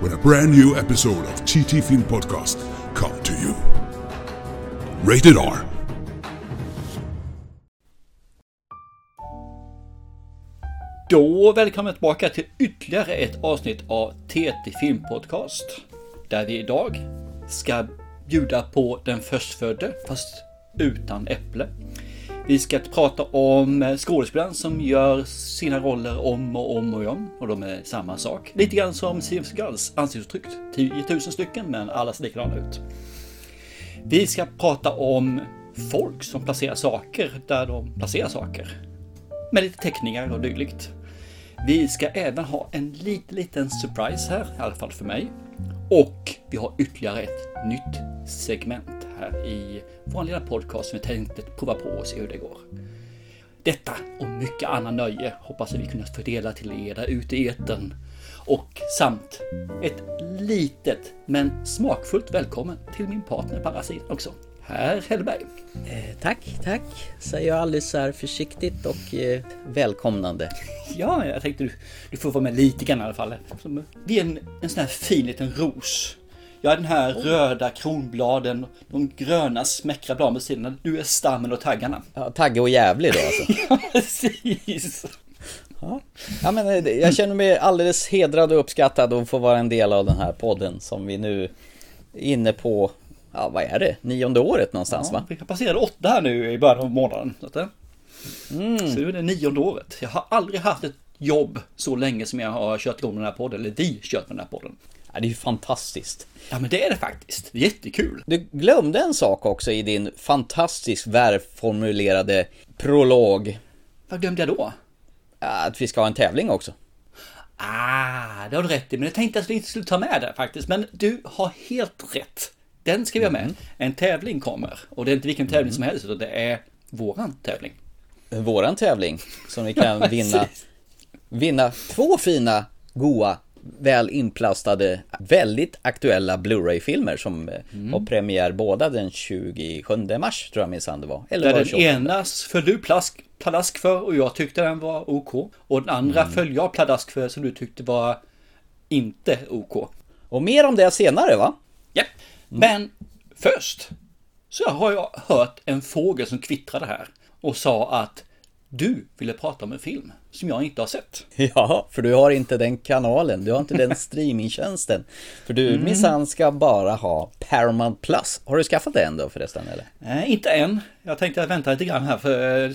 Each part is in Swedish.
when a brand new episode of TT Film Podcast come to you. Rated R. Då välkommen tillbaka till ytterligare ett avsnitt av TT Film Podcast. Där vi idag ska bjuda på den förstfödde, fast utan äpple. Vi ska prata om skådespelaren som gör sina roller om och om och om och de är samma sak. Lite grann som Steven Seagals ansiktsuttryck. 10 000 stycken men alla ser likadana ut. Vi ska prata om folk som placerar saker där de placerar saker. Med lite teckningar och dylikt. Vi ska även ha en liten, liten surprise här, i alla fall för mig. Och vi har ytterligare ett nytt segment här i lilla podcast som vi tänkte prova på och se hur det går. Detta och mycket annat nöje hoppas vi kunna fördela till er där ute i etern. Och samt ett litet men smakfullt välkommen till min partner sidan också. Herr Hellberg. Eh, tack, tack, säger jag alldeles så här försiktigt och eh, välkomnande. Ja, jag tänkte du, du får vara med lite grann i alla fall. Vi är en, en sån här fin liten ros. Jag är den här röda kronbladen, de gröna smäckra bladen på sidorna. Du är stammen och taggarna. Ja, Tagge och jävlig då alltså. Ja, precis. Ja. ja, men eh, jag känner mig alldeles hedrad och uppskattad att få vara en del av den här podden som vi nu är inne på, ja vad är det, nionde året någonstans Ja, va? vi passerade åtta här nu i början av månaden. Så, Mm. så nu är det nionde året. Jag har aldrig haft ett jobb så länge som jag har kört igång den här podden, eller vi kört med den här podden. Ja, det är ju fantastiskt. Ja men det är det faktiskt. Jättekul. Du glömde en sak också i din fantastiskt välformulerade prolog. Vad glömde jag då? Att vi ska ha en tävling också. Ah, det har du rätt i, men jag tänkte att vi inte skulle ta med det faktiskt. Men du har helt rätt. Den ska vi ha med. En tävling kommer. Och det är inte vilken tävling som helst, utan det är våran tävling. Våran tävling som vi kan vinna. Vinna två fina, goa, väl inplastade, väldigt aktuella Blu-ray-filmer som eh, har premiär båda den 27 mars tror jag minsann det var. Eller Där var det den 28? enas föll du plask, pladask för och jag tyckte den var OK. Och den andra föll jag pladask för som du tyckte var inte OK. Och mer om det senare va? Ja, men först så har jag hört en fågel som kvittrade här och sa att du ville prata om en film som jag inte har sett. Ja, för du har inte den kanalen, du har inte den streamingtjänsten. För du minsann ska bara ha Paramount Plus. Har du skaffat det än då förresten eller? Nej, inte än. Jag tänkte vänta lite grann här för eh,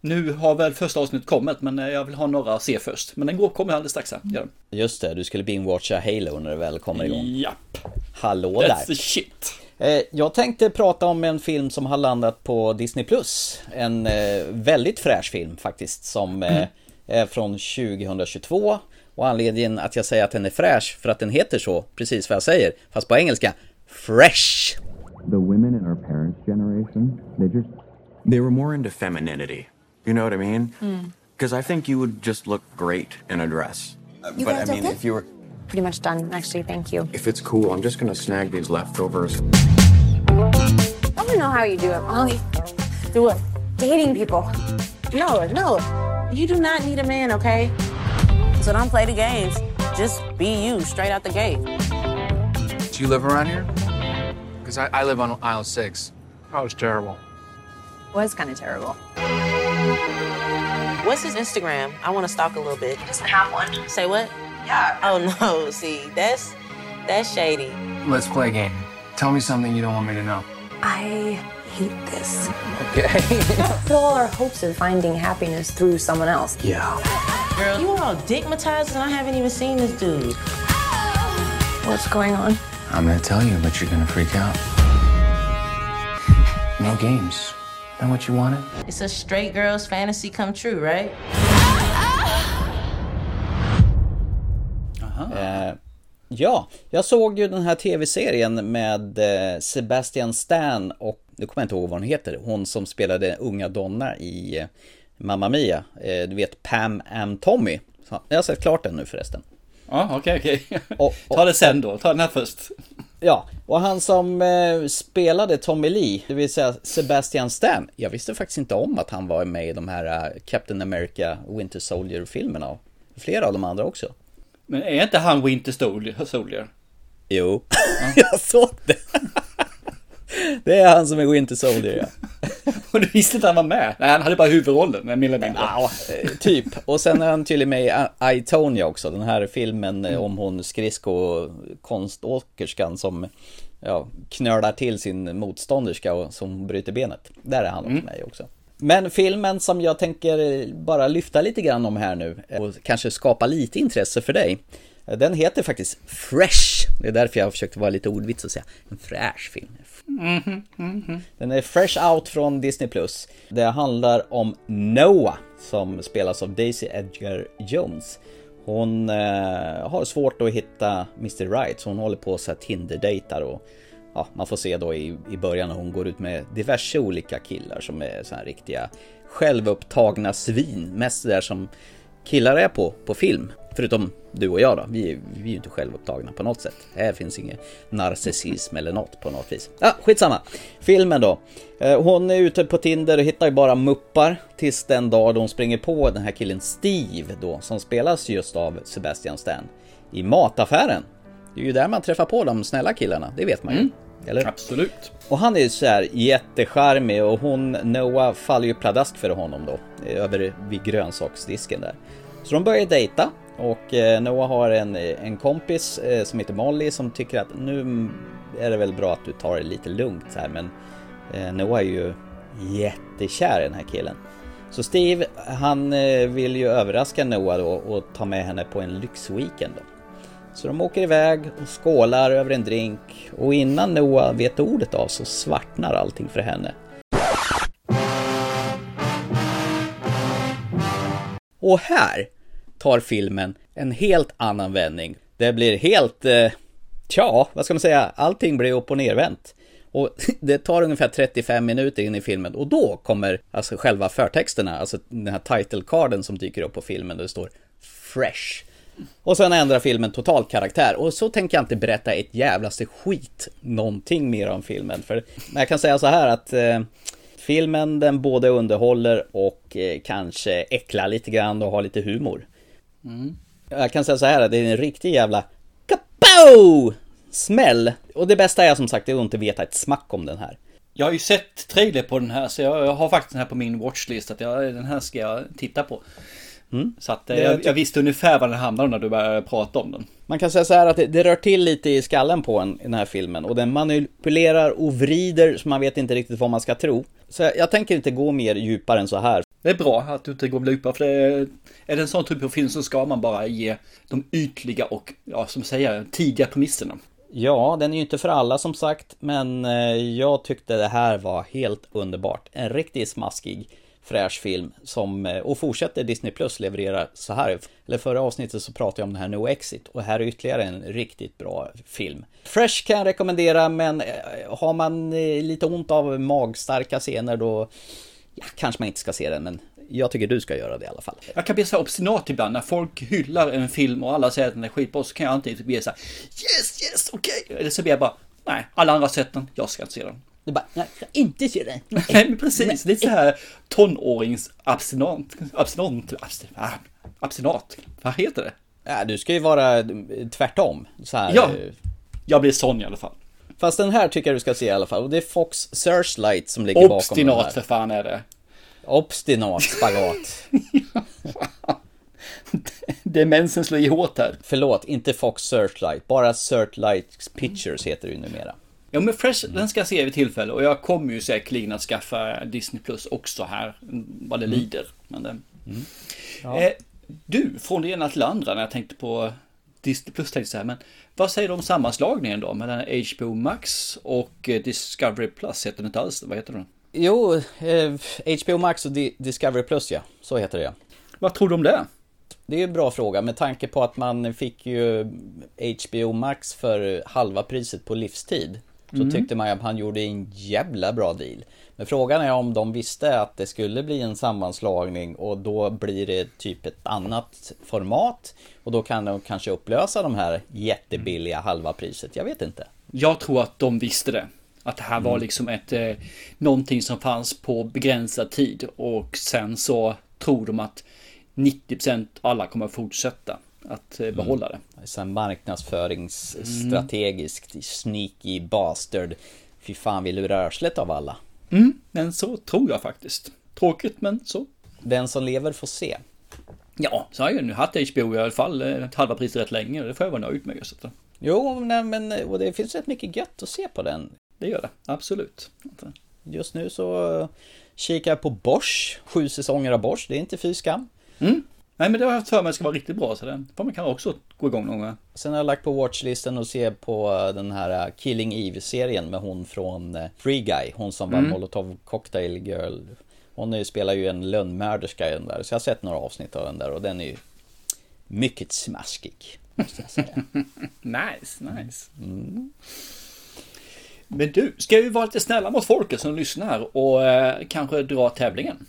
nu har väl första avsnittet kommit men eh, jag vill ha några att se först. Men den går, kommer alldeles strax här. Gör. Just det, du skulle binge-watcha Halo när det väl kommer igång. Japp, Hallå that's där! the shit. Eh, Jag tänkte prata om en film som har landat på Disney+. Plus. En eh, väldigt fräsch film faktiskt som eh, är från 2022. Och anledningen att jag säger att den är fräsch för att den heter så, precis vad jag säger, fast på engelska, Fresh. the women in our parents' generation, they just They were more into femininity. You know what I mean? Because I think you would just look great in a dress. You but I mean, if you were, Pretty much done, actually. Thank you. if it's cool, I'm just gonna snag these leftovers. I want to know how you do it, Molly. Do what? Dating people. No, no. You do not need a man, okay? So don't play the games. Just be you straight out the gate. Do you live around here? Because I, I live on aisle six. Oh, it's terrible. Was kind of terrible. What's his Instagram? I want to stalk a little bit. Doesn't have one. Say what? Yeah. Oh no, see, that's that's shady. Let's play a game. Tell me something you don't want me to know. I hate this. Okay. Put all our hopes of finding happiness through someone else. yeah. Girl, you are all dickmatized and I haven't even seen this dude. What's going on? I'm gonna tell you, but you're gonna freak out. No games. Know what you wanted? It's a straight girl's fantasy come true, right? Ja, jag såg ju den här tv-serien med eh, Sebastian Stan och nu kommer jag inte ihåg vad hon heter. Hon som spelade unga Donna i eh, Mamma Mia. Eh, Du vet Pam Am Tommy. Jag har sett klart den nu förresten. Ja, okej, okej. Ta det sen då. Ta den här först. Ja, och han som eh, spelade Tommy Lee, det vill säga Sebastian Stan. Jag visste faktiskt inte om att han var med i de här eh, Captain America Winter Soldier-filmerna. och Flera av de andra också. Men är inte han Winter Soldier? Jo, jag såg det. Det är han som är Winter Soldier ja. Och du visste inte han var med? Nej, han hade bara huvudrollen, men mer eller mindre. Ja, typ. Och sen är han tydligen med i I, Tonya också, den här filmen eh, om hon skridsko-konståkerskan som ja, knölar till sin motstånderska och som bryter benet. Där är han också med också. Men filmen som jag tänker bara lyfta lite grann om här nu eh, och kanske skapa lite intresse för dig. eh, Den heter faktiskt Fresh. Det är därför jag har försökt vara lite ordvits och säga en fräsch film. Den är fresh out från Disney+. Det handlar om Noah som spelas av Daisy Edgar Jones. Hon eh, har svårt att hitta Mr Right så hon håller på här Tinder-dejtar och ja, man får se då i, i början när hon går ut med diverse olika killar som är så här riktiga självupptagna svin. Mest där som killar är på, på film. Förutom du och jag då, vi, är- vi är ju inte självupptagna på något sätt. Här finns ingen narcissism eller något på något vis. Ja, skitsamma. Filmen då. Eh, hon är ute på Tinder och hittar ju bara muppar tills den dag då hon springer på den här killen Steve då, som spelas just av Sebastian Stan i mataffären. Det är ju där man träffar på de snälla killarna, det vet man ju. Mm. Eller? Absolut. Och han är så här jättecharmig och hon, Noah, faller ju pladask för honom då. Över vid grönsaksdisken där. Så de börjar dejta och eh, Noah har en, en kompis eh, som heter Molly som tycker att nu är det väl bra att du tar det lite lugnt så här men eh, Noah är ju jättekär i den här killen. Så Steve, han eh, vill ju överraska Noah då och ta med henne på en lyxweekend då. Så de åker iväg och skålar över en drink och innan Noah vet ordet av så svartnar allting för henne. Och här tar filmen en helt annan vändning. Det blir helt, eh, tja, vad ska man säga, allting blir upp och nervänt. Och det tar ungefär 35 minuter in i filmen och då kommer alltså själva förtexterna, alltså den här title carden som dyker upp på filmen där det står Fresh. Och sen ändrar filmen total karaktär och så tänker jag inte berätta ett jävlaste skit någonting mer om filmen. För jag kan säga så här att eh, filmen den både underhåller och eh, kanske äcklar lite grann och har lite humor. Jag kan säga så här att det är en riktig jävla kapow! Smäll! Och det bästa är som sagt att inte veta ett smack om den här. Jag har ju sett trailer på den här så jag har faktiskt den här på min watchlist att jag, den här ska jag titta på. Så att eh, Det jag, jag visste ungefär vad den handlade om när du började prata om den. Man kan säga så här att det, det rör till lite i skallen på en i den här filmen och den manipulerar och vrider så man vet inte riktigt vad man ska tro. Så jag, jag tänker inte gå mer djupare än så här. Det är bra att du inte går djupare för det är, är det en sån typ av film så ska man bara ge de ytliga och, ja som säger, tidiga premisserna. Ja, den är ju inte för alla som sagt, men eh, jag tyckte det här var helt underbart. En riktigt smaskig, fräsch film som, eh, och fortsätter Disney Plus leverera så här. Eller förra avsnittet så pratade jag om den här No Exit och här är ytterligare en riktigt bra film. Fresh kan jag rekommendera, men eh, har man eh, lite ont av magstarka scener då Ja, kanske man inte ska se den, men jag tycker du ska göra det i alla fall. Jag kan bli så obstinat ibland när folk hyllar en film och alla säger att den är skitbra så kan jag inte bli så här Yes, yes, okej. Eller så blir jag bara Nej, alla andra har sett den, jag ska inte se den. Du bara, jag ska inte se den. Nej men precis, det är så här tonårings abstinent, abstinat, vad heter det? Ja, du ska ju vara eh, tvärtom. Så här, Ja. eh, Jag blir sån i alla fall. Fast den här tycker jag du ska se i alla fall. Och det är Fox Searchlight som ligger bakom den Obstinat här. för fan är det. Obstinat spagat. Demensen slår i hårt här. Förlåt, inte Fox Searchlight. Bara Searchlight Pictures heter det ju numera. Ja men Fresh, den ska jag se vid tillfälle och jag kommer ju säkerligen att skaffa Disney Plus också här, vad det lider. Men det... eh, du, från det ena till det andra när jag tänkte på Disney Plus tänkte jag så här, men vad säger du om sammanslagningen då mellan HBO Max och eh, Discovery Plus? Heter den inte alls vad heter den? Jo, eh, HBO Max och Di- Discovery Plus ja. Så heter det ja. Vad tror du om det? Det är en bra fråga med tanke på att man fick ju HBO Max för halva priset på livstid. Så Mm. tyckte man att han gjorde en jävla bra deal. Men frågan är om de visste att det skulle bli en sammanslagning och då blir det typ ett annat format. Och då kan de kanske upplösa de här jättebilliga halva priset. Jag vet inte. Jag tror att de visste det. Att det här var liksom ett eh, någonting som fanns på begränsad tid och sen så tror de att 90% alla kommer att fortsätta att eh, behålla det. Sen marknadsföringsstrategiskt sneaky bastard. Fy fan vi lurar arslet av alla. Mm, men så tror jag faktiskt. Tråkigt men så. Den som lever får se. Ja, så har jag ju nu haft HBO i alla fall eh, halva priset rätt länge och det får jag vara nöjd med. Så att, Jo, nej, men och det finns rätt mycket gött att se på den. det gör det, absolut. Just nu så eh, kikar jag på Bosch, sju säsonger av Bosch, det är inte fy skam. Nej men det har jag haft för mig ska vara riktigt bra så den får man kan också gå igång någon gång. Sen har jag lagt på watchlisten och se på eh, den här eh, Killing Eve-serien med hon från eh, Free Guy, hon som var Molotov Cocktail Girl. Hon spelar ju en lönnmörderska i den där, så jag har sett några avsnitt av den där och den är ju mycket smaskig. Måste jag säga. Nice, nice. Men du, ska vi vara lite snälla mot folket som lyssnar och eh, kanske dra tävlingen?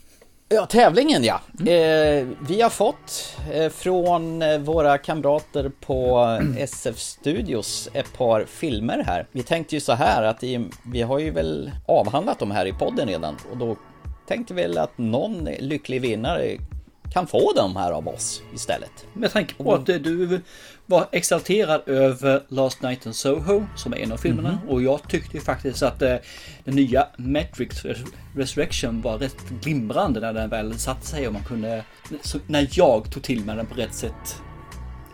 Ja, tävlingen ja. Eh, vi har fått eh, från eh, våra kamrater på eh, SF Studios ett par filmer här. Vi tänkte ju så här att i, vi har ju väl avhandlat dem här i podden redan och då tänkte vi väl att någon lycklig vinnare kan få dem här av oss istället. Med tanke på att du var exalterad över Last Night in Soho som är en av filmerna och jag tyckte faktiskt att eh, den nya Matrix Res- Resurrection var rätt glimrande när den väl satte sig och man kunde när jag tog till mig den på rätt sätt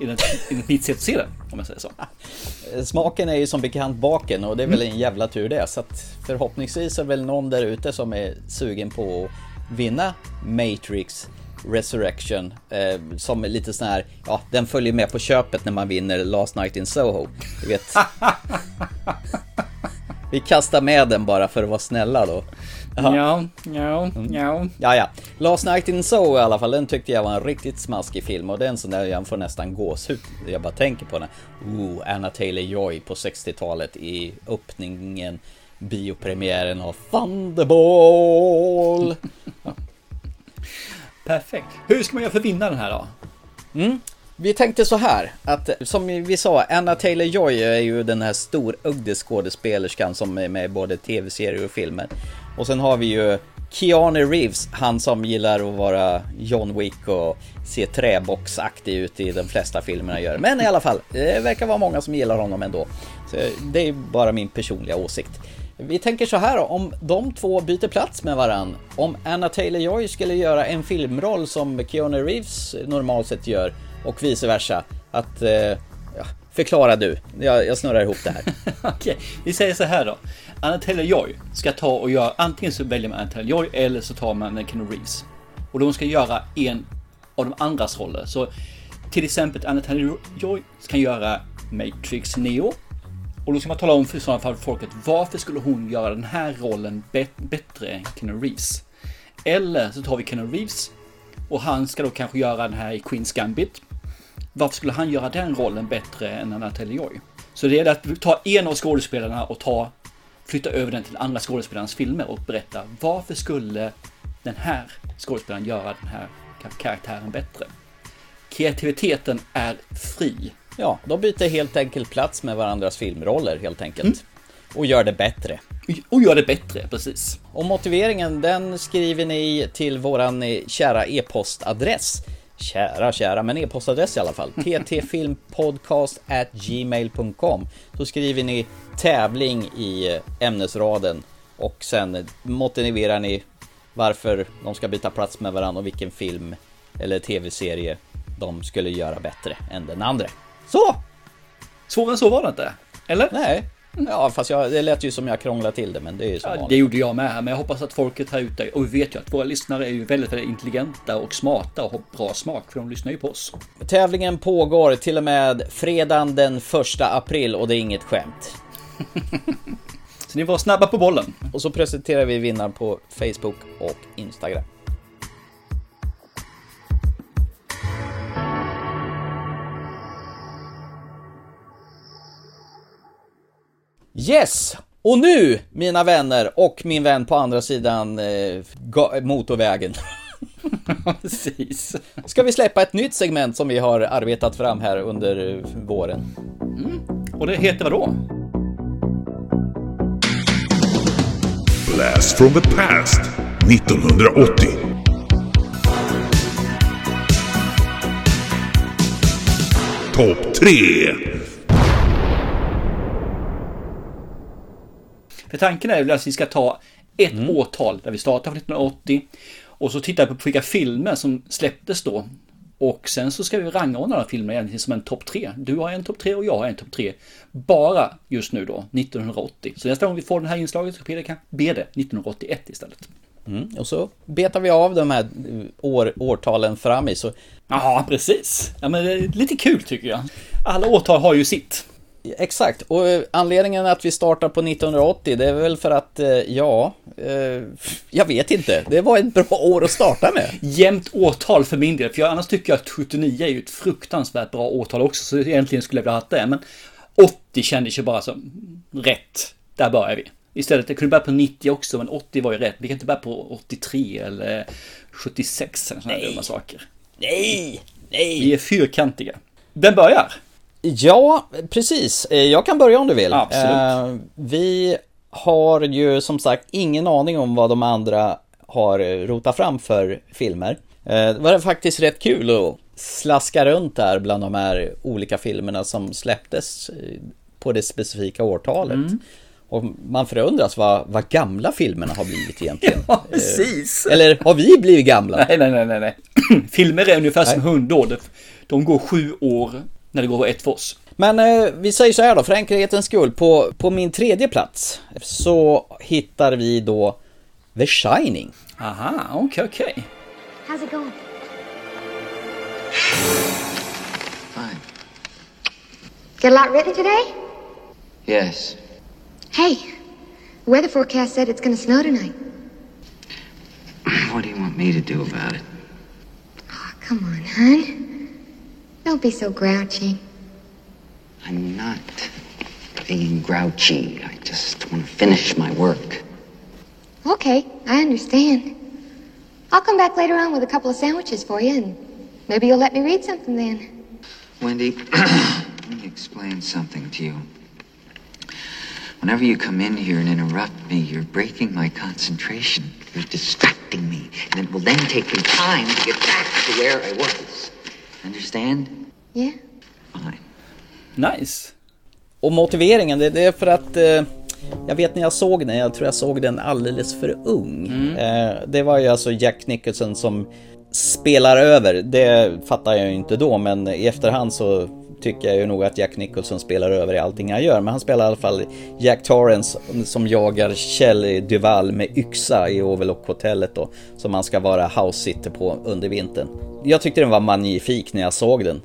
enligt mitt sätt att se den om jag säger så. Smaken är ju som bekant baken och det är väl en jävla tur det. Så att förhoppningsvis är väl någon där ute som är sugen på att vinna Matrix Resurrection. Eh, som är lite sån här, ja den följer med på köpet när man vinner Last Night in Soho. Du vet. Vi kastar med den bara för att vara snälla då. Ja, ja, ja. Ja, ja. Last Night in Soho i alla fall, den tyckte jag var en riktigt smaskig film och det är en sån där jag får nästan gåshud. Jag bara tänker på den. Ooh, Anna Taylor-Joy på 60-talet i öppningen, biopremiären av Thunderball. Perfekt. Hur ska man göra för att vinna den här då? Mm. Vi tänkte så här att som vi sa, Anna Taylor-Joy är ju den här storögde skådespelerskan som är med i både tv-serier och filmer. Och sen har vi ju Keanu Reeves, han som gillar att vara John Wick och se träboxaktig ut i de flesta filmerna gör. Men i alla fall, det verkar vara många som gillar honom ändå. Så det är bara min personliga åsikt. Vi tänker så här då, om de två byter plats med varann. Om Anna Taylor-Joy skulle göra en filmroll som Keanu Reeves normalt sett gör och vice versa. Att, eh, ja, förklara du. Jag, jag snurrar ihop det här. Okej, vi säger så här då. Anna Taylor-Joy ska ta och göra, antingen så väljer man Anna Taylor-Joy eller så tar man Keanu Reeves. Och de ska göra en av de andras roller. Så till exempel Anna Taylor-Joy kan göra Matrix Neo. Och då ska man tala om för i sådana fall folket varför skulle hon göra den här rollen bättre än Keanu Reeves? Eller så tar vi Keanu Reeves och han ska då kanske göra den här i Queens Gambit. Varför skulle han göra den rollen bättre än Anna Joy? Så det är att ta en av skådespelarna och ta, flytta över den till andra skådespelarens filmer och berätta varför skulle den här skådespelaren göra den här karaktären bättre? Kreativiteten är fri. Ja, de byter helt enkelt plats med varandras filmroller helt enkelt. Och gör det bättre. Och gör det bättre, precis. Och motiveringen den skriver ni till våran eh, kära e-postadress. Kära, kära, men e-postadress i alla fall. ttfilmpodcast@gmail.com. Så skriver ni tävling i eh, ämnesraden och sen motiverar ni varför de ska byta plats med varandra och vilken film eller tv-serie de skulle göra bättre än den andra. Så! Svårare än så var det inte. Eller? Nej. Ja, fast jag, det lät ju som jag krånglade till det, men det är ju som Ja, vanligt. det gjorde jag med här, men jag hoppas att folket här ute, och vi vet ju att våra lyssnare är ju väldigt, väldigt intelligenta och smarta och har bra smak, för de lyssnar ju på oss. Tävlingen pågår till och med fredagen den 1 april och det är inget skämt. Så ni var snabba på bollen. Och så presenterar vi vinnaren på Facebook och Instagram. Yes! Och nu, mina vänner och min vän på andra sidan eh, motorvägen. Precis. Ska vi släppa ett nytt segment som vi har arbetat fram här under våren. Och det heter vad då? Blast from the past 1980. Topp 3. För tanken är att vi ska ta ett årtal där vi startar från 1980 och så tittar vi på vilka filmer som släpptes då. Och sen så ska vi rangordna de filmerna egentligen som en topp tre. Du har en topp tre och jag har en topp tre. Bara just nu då, 1980. Så nästa gång vi får det här inslaget så det, kan- blir det 1981 istället. Mm. Och så betar vi av de här eh, år, årtalen fram i. Så Ja, precis. Ja, men det är lite kul tycker jag. Alla årtal har ju sitt. Exakt, och eh, anledningen att vi startar på 1980 det är väl för att, eh, ja, eh, jag vet inte. Det var ett bra år att starta med. Jämnt årtal för min del, för jag, annars tycker jag att 79 är ju ett fruktansvärt bra årtal också, så egentligen skulle jag vilja ha haft det. Men 80 kändes ju bara som rätt. Där börjar vi. Istället, jag kunde börja på 90 också, men 80 var ju rätt. Vi kan inte börja på 83 eller 76 eller sådana dumma saker. Nej, nej. Vi är fyrkantiga. Den börjar. Ja, precis. Eh, Jag kan börja om du vill. Absolut. Eh, Vi har ju som sagt ingen aning om vad de andra har rotat fram för filmer. Eh, Det var faktiskt rätt kul att slaska runt där bland de här olika filmerna som släpptes på det specifika årtalet. Mm. Och man förundras vad, vad gamla filmerna har blivit egentligen. Ja, precis. Eller har vi blivit gamla? Nej, nej, nej, nej, nej. Filmer är ungefär som hundår. De går sju år när det går ett för oss. Men eh, vi säger så här då, för enkelhetens skull. På, på min tredje plats så hittar vi då The Shining. Aha, okej, okej. How's it going? Fine. Get a lot written today? Yes. Hey, the weather forecast said it's gonna snow tonight. What do you want me to do about it? Oh, come on, hon. Don't be so grouchy. I'm not being grouchy. I just want to finish my work. Okay, I understand. I'll come back later on with a couple of sandwiches for you, and maybe you'll let me read something then. Wendy, let me explain something to you. Whenever you come in here and interrupt me, you're breaking my concentration. You're distracting me. And it will then take me time to get back to where I was. Understand? Yeah? Fine. Nice. Och motiveringen, det, är för att eh, jag vet när jag såg den, jag tror jag såg den alldeles för ung. Eh, det var ju alltså Jack Nicholson som spelar över. Det fattar jag ju inte då, men i efterhand så tycker jag ju nog att Jack Nicholson spelar över i allting han gör. Men han spelar i alla fall Jack Torrance som jagar Kjell Duval med yxa i Overlock-hotellet då. Som han ska vara house-sitter på under vintern. Jag tyckte den var magnifik när jag såg den.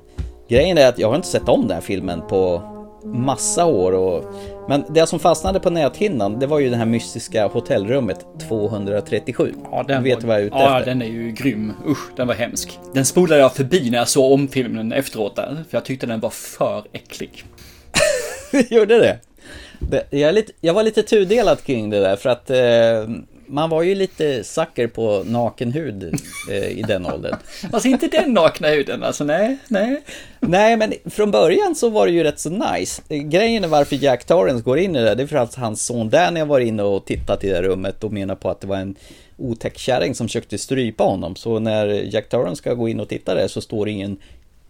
Grejen är att jag har inte sett om den här filmen på massa år och... Men det som fastnade på näthinnan, det var ju det här mystiska hotellrummet 237. Ja, den du vet var, vad jag är ute ja, efter. den är ju grym. Usch, den var hemsk. Den spolade jag förbi när jag såg om filmen efteråt där, för jag tyckte den var för äcklig. Gjorde det? det jag, lite, jag var lite tudelad kring det där för att eh, man var ju lite sucker på naken hud eh, i den åldern. Alltså inte den nakna huden, alltså nej, nej. Nej, men från början så var det ju rätt så nice. Grejen är varför Jack Torrance går in i det, det är för att hans son Danny var inne och tittat i det rummet och menar på att det var en otäck kärring som försökte strypa honom. Så när Jack Torrance ska gå in och titta där så står det en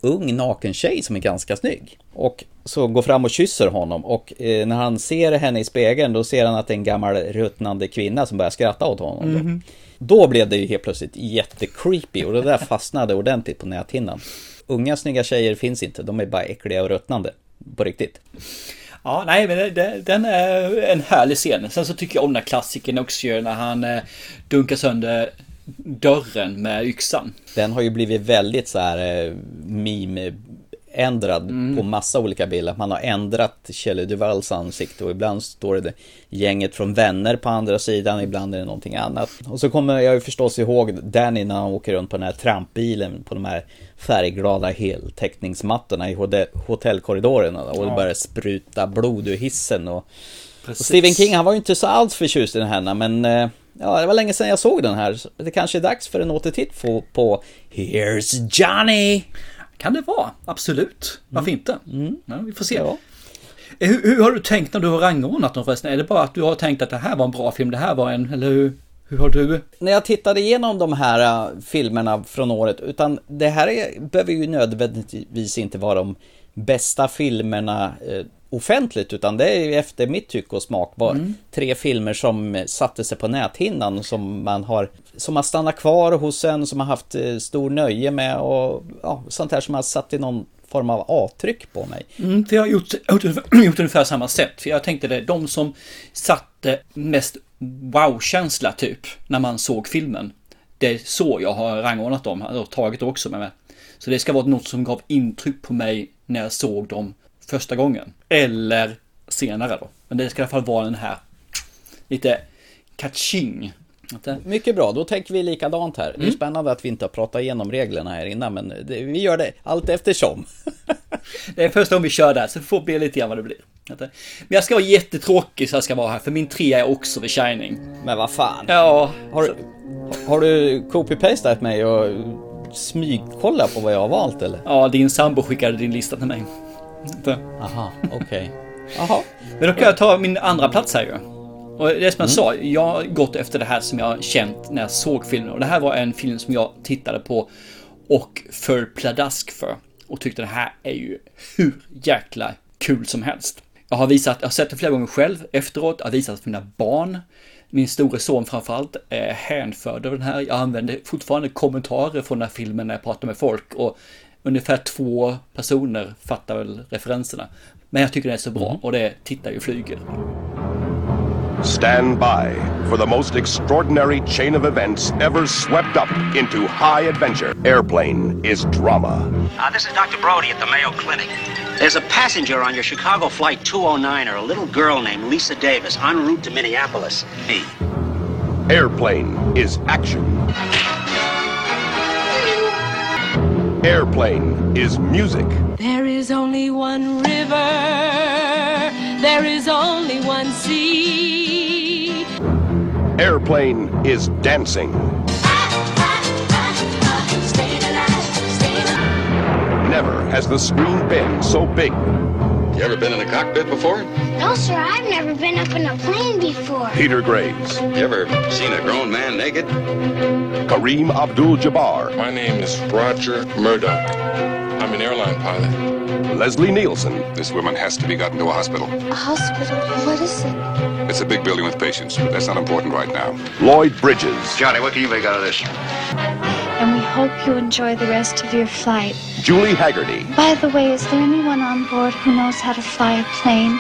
ung naken tjej som är ganska snygg. Och så går fram och kysser honom och eh, när han ser henne i spegeln då ser han att det är en gammal ruttnande kvinna som börjar skratta åt honom. Då. Mhm. Då blev det ju helt plötsligt jättecreepy och det där fastnade ordentligt på näthinnan. Unga snygga tjejer finns inte, de är bara äckliga och ruttnande. På riktigt. Ja, nej, men det, det, den är en härlig scen. Sen så tycker jag om den här klassikern också när han eh, dunkar sönder dörren med yxan. Den har ju blivit väldigt så här eh, meme förändrad på massa olika bilder. Man har ändrat Shelley Duvalls ansikte och ibland står det gänget från vänner på andra sidan, ibland är det någonting annat. Och så kommer jag ju förstås ihåg Danny när han åker runt på den här trampbilen på de här färgglada heltäckningsmattorna i hotell- hotellkorridorerna och det Ja. börjar spruta blod ur hissen och, och. Stephen King han var ju inte så alls förtjust i den här men eh, Ja, det var länge sedan jag såg den här. Det kanske är dags för en återtitt på, på Here's Johnny! Kan det vara, absolut. Varför inte? Ja, vi får se. Ja. Eh, Hur, hur har du tänkt när du har rangordnat dem förresten? Är det bara att du har tänkt att det här var en bra film, det här var en, eller hur, hur har du? När jag tittade igenom de här äh, filmerna från året, utan det här är, behöver ju nödvändigtvis inte vara de bästa filmerna eh, offentligt, utan det är efter mitt tycke och smak var tre filmer som satte sig på näthinnan som man har, som har stannat kvar hos en, som har haft eh, stor nöje med och ja, sånt här som har satt i någon form av avtryck på mig. Mm, för jag har gjort, gjort, gjort ungefär samma sätt. För jag tänkte det, de som satte mest wow-känsla typ, när man såg filmen. Det är så jag har rangordnat dem, och tagit också med mig. Så det ska vara något som gav intryck på mig när jag såg dem första gången. Eller senare då. Men det ska i alla fall vara den här lite. Att det- Mycket bra, då tänker vi likadant här. Det är spännande att vi inte har pratat igenom reglerna här innan, men det, vi gör det allt eftersom. Det är första gången vi kör där, så får bli lite grann vad det blir. Det- Men jag ska vara jättetråkig så jag ska vara här, för min trea är också The Shining. Men vad fan? Ja, Har, du- har du copy-pastat mig och smygkollat på vad jag har valt eller? ja din sambo skickade din lista till mig. Så. Aha, okej. Jaha. Men då kan jag ta min andra plats här ju. Och det är som jag sa, jag har gått efter det här som jag känt när jag såg filmen. Och det här var en film som jag tittade på och föll pladask för. Och tyckte det här är ju hur jäkla kul som helst. Jag har visat, jag har sett det flera gånger själv efteråt, jag har visat för mina barn. Min store son framförallt är hänförd av den här. Jag använder fortfarande kommentarer från den här filmen när jag pratar med folk och ungefär två personer fattar väl referenserna. Men jag tycker den är så bra och det tittar ju flyger. Stand by for the most extraordinary chain of events ever swept up into high adventure. Airplane is drama. Uh, this is Dr. Brody at the Mayo Clinic. There's a passenger on your Chicago Flight 209, or a little girl named Lisa Davis, en route to Minneapolis. Hey. Airplane is action. Airplane is music. There is only one river, there is only one sea. Airplane is dancing. Never has the screen been so big. You ever been in a cockpit before? No, sir, I've never been up in a plane before. Peter Graves, You ever seen a grown man naked? Kareem Abdul-Jabbar, My name is Roger Murdoch. I'm an airline pilot. Leslie Nielsen, This woman has to be gotten to a hospital. A hospital? What is it? It's a big building with patients, but that's not important right now. Lloyd Bridges, Johnny, what can you make out of this? And we hope you enjoy the rest of your flight. Julie Haggerty, By the way, is there anyone on board who knows how to fly a plane?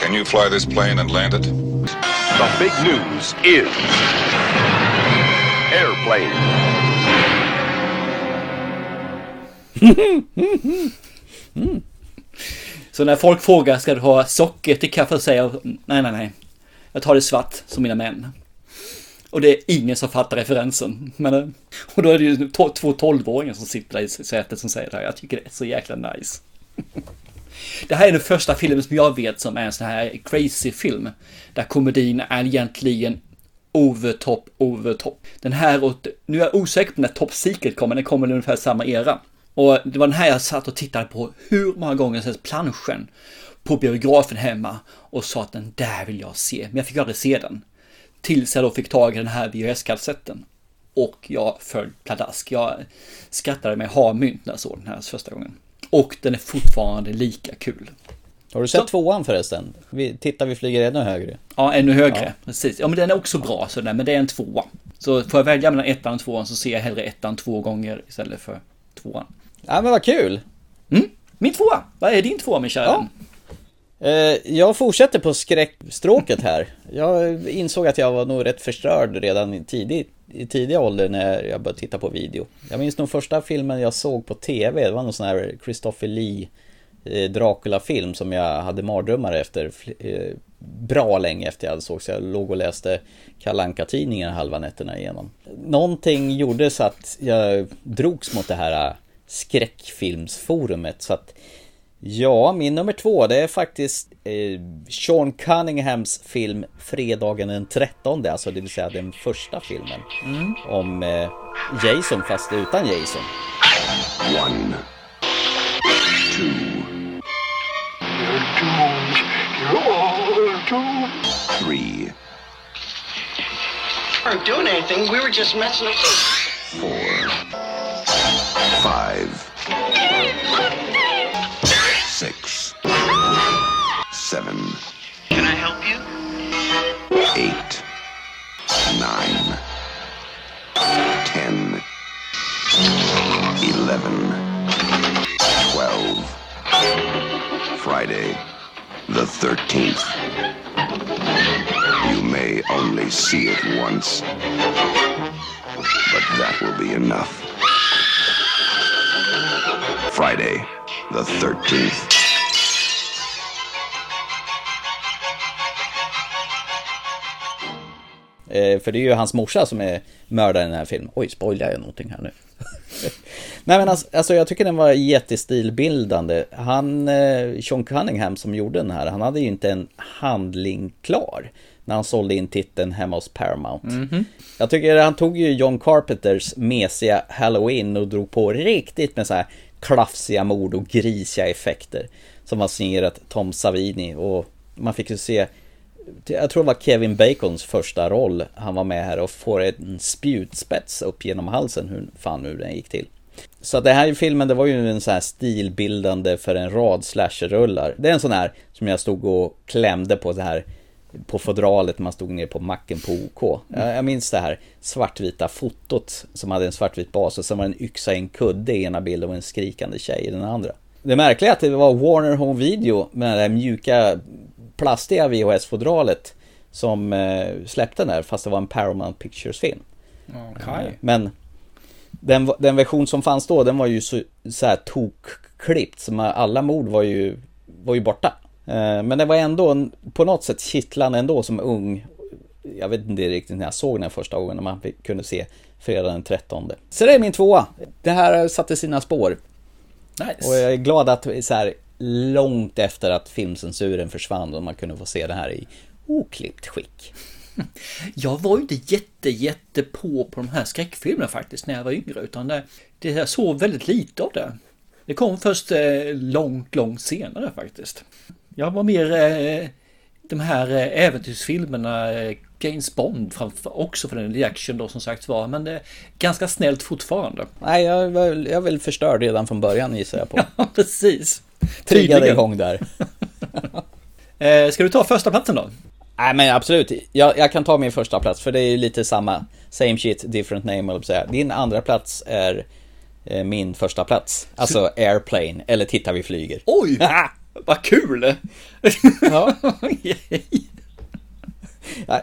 Can you fly this plane and land it? the big news is Airplane. Så när folk frågar ska du ha socker till kaffe så säger nej, nej, nej. Jag tar det svart som mina män. Och det är ingen som fattar referensen. Men, eh, och då är det ju to- två tolvåringar som sitter där i sätet som säger det här. Jag tycker det är så jäkla nice. Det här är den första filmen som jag vet som är en sån här crazy film. Där komedin är egentligen over top, over top. Den här, och nu är jag osäker på när Top Secret kommer, den kommer i ungefär samma era. Och det var den här jag satt och tittade på hur många gånger sen planschen på biografen hemma och sa att den där vill jag se, men jag fick aldrig se den. Tills jag då fick tag i den här VHS-kassetten. Och jag föll pladask. Jag skrattade mig ha-mynt när jag såg den här första gången. Och den är fortfarande lika kul. Har du sett tvåan förresten? Vi, tittar vi flyger ännu högre. Ja, ännu högre. Ja. Precis. Ja, men den är också bra, så där, men det är en tvåa. Så får jag välja mellan ettan och tvåan så ser jag hellre ettan två gånger istället för tvåan. Ja men vad kul! Min tvåa! Vad är din tvåa min kära Ja. vän? Eh, jag fortsätter på skräckstråket här. Jag insåg att jag var nog rätt förstörd redan i tidig, i tidiga ålder när jag började titta på video. Jag minns nog första filmen jag såg på TV, det var någon sån här Christopher Lee eh, Dracula-film som jag hade mardrömmar efter eh, bra länge efter jag hade såg så jag låg och läste kalanka tidningen halva nätterna igenom. Någonting gjorde så att jag drogs mot det här skräckfilmsforumet så att Ja, min nummer två det är faktiskt eh, Sean Cunninghams film Fredagen den 13, alltså det vill säga den första filmen. Mm. Om eh, Jason fast utan Jason. One. Two. Three. weren't doing anything. We were just messing up. Four. Five. Seven. Can I help you? Eight. Nine. Ten. Eleven. Twelve. Friday, the 13th. You may only see it once, but that will be enough. Friday, the 13th. För det är ju hans morsa som är mördaren i den här filmen. Oj, spoilar jag någonting här nu? Nej men alltså, alltså, jag tycker den var jättestilbildande. Han, eh, Sean Cunningham som gjorde den här, han hade ju inte en handling klar när han sålde in titeln hemma hos Paramount. Mhm. Jag tycker han tog ju John Carpenters mesiga Halloween och drog på riktigt med så här klafsiga mord och grisiga effekter. Som var signerat Tom Savini och man fick ju se jag tror det var Kevin Bacons första roll. Han var med här och får en spjutspets upp genom halsen. Hur fan nu den gick till. Så det här filmen, det var ju en sån här stilbildande för en rad slasherrullar. Det är en sån här som jag stod och klämde på det här på fodralet när man stod ner på macken på OK. Jag, jag minns det här svartvita fotot som hade en svartvit bas och sen var det en yxa i en kudde i ena bilden och en skrikande tjej i den andra. Det märkliga är att det var Warner Home Video med den där mjuka plastiga VHS-fodralet som eh, släppte den där fast det var en Paramount Pictures-film. Eh, Men den, den version som fanns då, den var ju så, så här tokklippt, så man- alla mord var ju, var ju borta. Eh, Men det var ändå en, på något sätt kittlande ändå som ung. Jag vet inte riktigt när jag såg den första gången, när man kunde se fredag den 13. Så det är min tvåa. Det här satte sina spår. Nice. Och jag är glad att så här, långt efter att filmcensuren försvann och man kunde få se det här i oklippt skick. Jag var ju inte jätte, jätte på på de här skräckfilmerna faktiskt när jag var yngre. Utan det, det jag såg väldigt lite av det. Det kom först eh, långt, långt senare faktiskt. Jag var mer eh, de här eh, äventyrsfilmerna, eh, James Bond framför, också för den reaction då som sagt var. Men eh, ganska snällt fortfarande. Nej, jag, jag är väl förstörd redan från början gissar jag på. Ja, precis. Triggade igång där. Eh, ska du ta första platsen då? Nej men absolut, jag, jag kan ta min första plats för det är ju lite samma Same shit, different name, eller säga. Din andra plats är eh, min första plats Alltså Airplane, eller Titta vi flyger Oj! Vad kul! ja.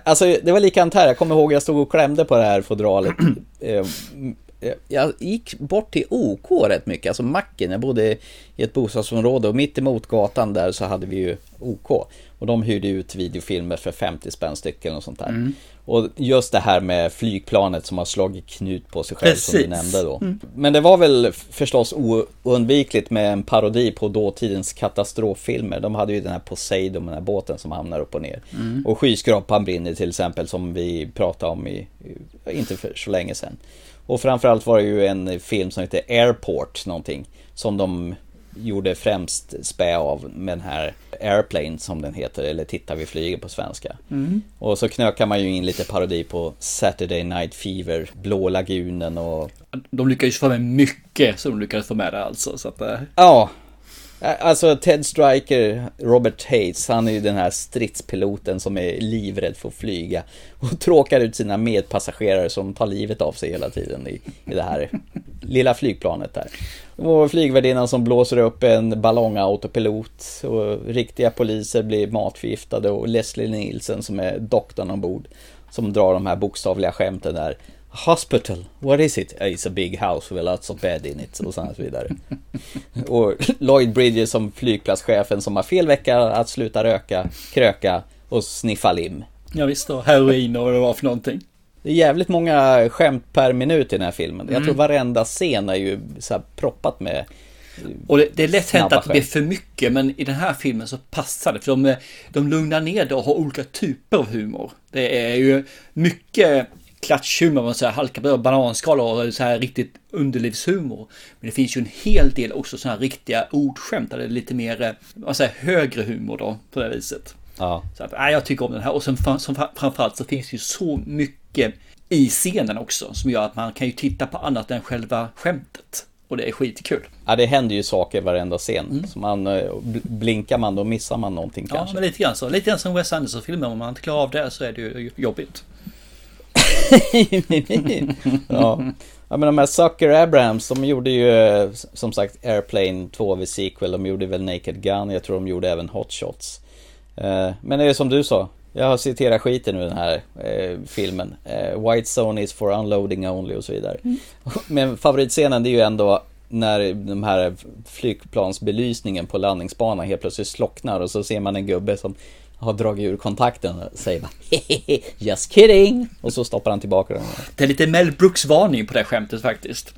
Alltså det var likadant här, jag kommer ihåg jag stod och klämde på det här fodralet eh, Jag gick bort till OK rätt mycket, alltså macken, jag bodde i ett bostadsområde och mitt emot gatan där så hade vi ju OK Och de hyrde ut videofilmer för 50 spänn stycken och sånt där Mm. Och just det här med flygplanet som har slagit knut på sig själv som du Precis. nämnde då Mm. Men det var väl förstås oundvikligt med en parodi på dåtidens katastroffilmer De hade ju den här Poseidon, den här båten som hamnar upp och ner Mm. och skyskrapan brinner till exempel som vi pratade om i, inte för så länge sedan. Och framförallt var det ju en film som heter Airport någonting. Som de gjorde främst spä av med den här Airplane som den heter, eller Titta vi flyger på svenska. Mm. Och så knökar man ju in lite parodi på Saturday Night Fever, Blå lagunen och... De lyckades få med mycket som de lyckades få med där alltså. Så att, eh, Ja, Eh, alltså Ted Striker, Robert Hayes, han är ju den här stridspiloten som är livrädd för att flyga och tråkar ut sina medpassagerare som tar livet av sig hela tiden i, i det här lilla flygplanet där. Och flygvärdinnan som blåser upp en ballongautopilot och riktiga poliser blir matförgiftade och Leslie Nielsen som är doktorn ombord som drar de här bokstavliga skämten där. Hospital, what is it? It's a big house with lots of bed in it och så vidare. och Lloyd Bridges som flygplatschefen som har fel vecka att sluta röka, kröka och sniffa lim. Ja visst, och heroin och vad det var för någonting. Det är jävligt många skämt per minut i den här filmen. Jag Mm. tror varenda scen är ju så proppat med Och det, det är lätt hänt att det blir för mycket, men i den här filmen så passar det. För de, de lugnar ner det och har olika typer av humor. Det är ju mycket klatschhumor, man säger halka på bananskal och så här riktigt underlivshumor. Men det finns ju en hel del också sådana här riktiga ordskämt, är lite mer, eh, vad säger, högre humor då, på det viset. Ja. Så att, nej, jag tycker om den här och sen som fra- framförallt så finns det ju så mycket i scenen också som gör att man kan ju titta på annat än själva skämtet. Och det är skitkul. Ja, det händer ju saker i varenda scen. Så man, eh, bl- blinkar man då missar man någonting Mm. Ja, kanske. men lite grann så. Lite grann som Wes Anderson-filmer. Om man inte klarar av det så är det ju jobbigt. ja. ja, men de här Sucker Abrams, de gjorde ju som sagt Airplane 2 vid sequel. De gjorde väl Naked Gun, jag tror de gjorde även Hot Shots. Eh, Men det är som du sa, jag har citerat skiten ur den här eh, filmen. Eh, White Zone is for unloading only och så vidare. Men favoritscenen det är ju ändå när de här flygplansbelysningen på landningsbanan helt plötsligt slocknar och så ser man en gubbe som har dragit ur kontakten och säger bara "Hehehe, Just kidding! Och så stoppar han tillbaka den. Det är lite Mel Brooks-varning på det skämtet faktiskt.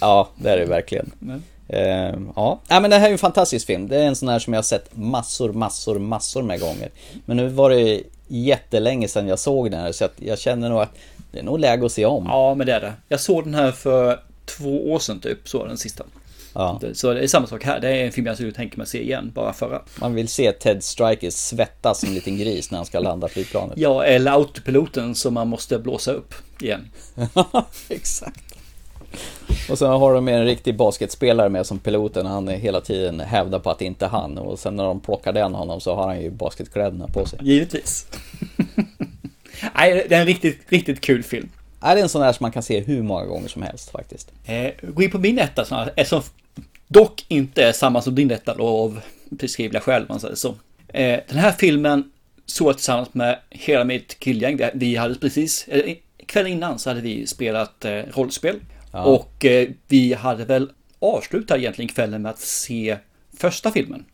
Ja, det är det verkligen. Mm. Eh, ja. ja, men det här är en fantastisk film. Det är en sån här som jag har sett massor, massor, massor med gånger. Men nu var det jättelänge sedan jag såg den här så jag känner nog att det är nog läge att se om. Ja, men det är det. Jag såg den här för två år sedan typ, så den sista. Ja. Så det är samma sak här. Det är en film jag skulle tänka mig se igen, bara förra. Man vill se Ted Striker svettas som en liten gris när han ska landa flygplanet. Ja, eller autopiloten som man måste blåsa upp igen. Exakt. Och sen har de med en riktig basketspelare med som piloten. Han är hela tiden hävdar på att det inte är han. Och sen när de plockar den honom så har han ju basketkläderna på sig. Givetvis. Nej, det är en riktigt, riktigt kul film. Är det en sån här som man kan se hur många gånger som helst faktiskt? Eh, gå in på min etta, som, som dock inte är samma som din etta då, av beskrivliga skäl, man säger så. Eh, den här filmen såg jag tillsammans med hela mitt killgäng. Vi hade precis, eh, kvällen innan så hade vi spelat eh, rollspel. Ja. Och eh, vi hade väl avslutat egentligen kvällen med att se första filmen.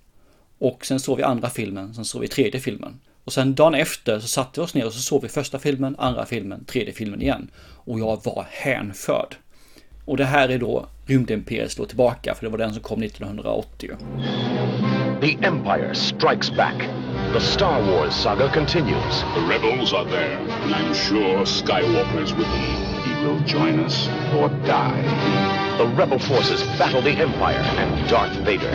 Och sen såg vi andra filmen, sen såg vi tredje filmen. Och sen dagen efter så satte vi oss ner och så såg vi första filmen, andra filmen, tredje filmen igen. Och jag var hänförd. Och det här är då Rymdimperiet slår tillbaka, för det var den som kom 1980. The Empire strikes back. The Star Wars saga continues. The rebels are there, and I'm sure Skywalker is with them. He will join us or die. The rebel forces battle the Empire and Darth Vader.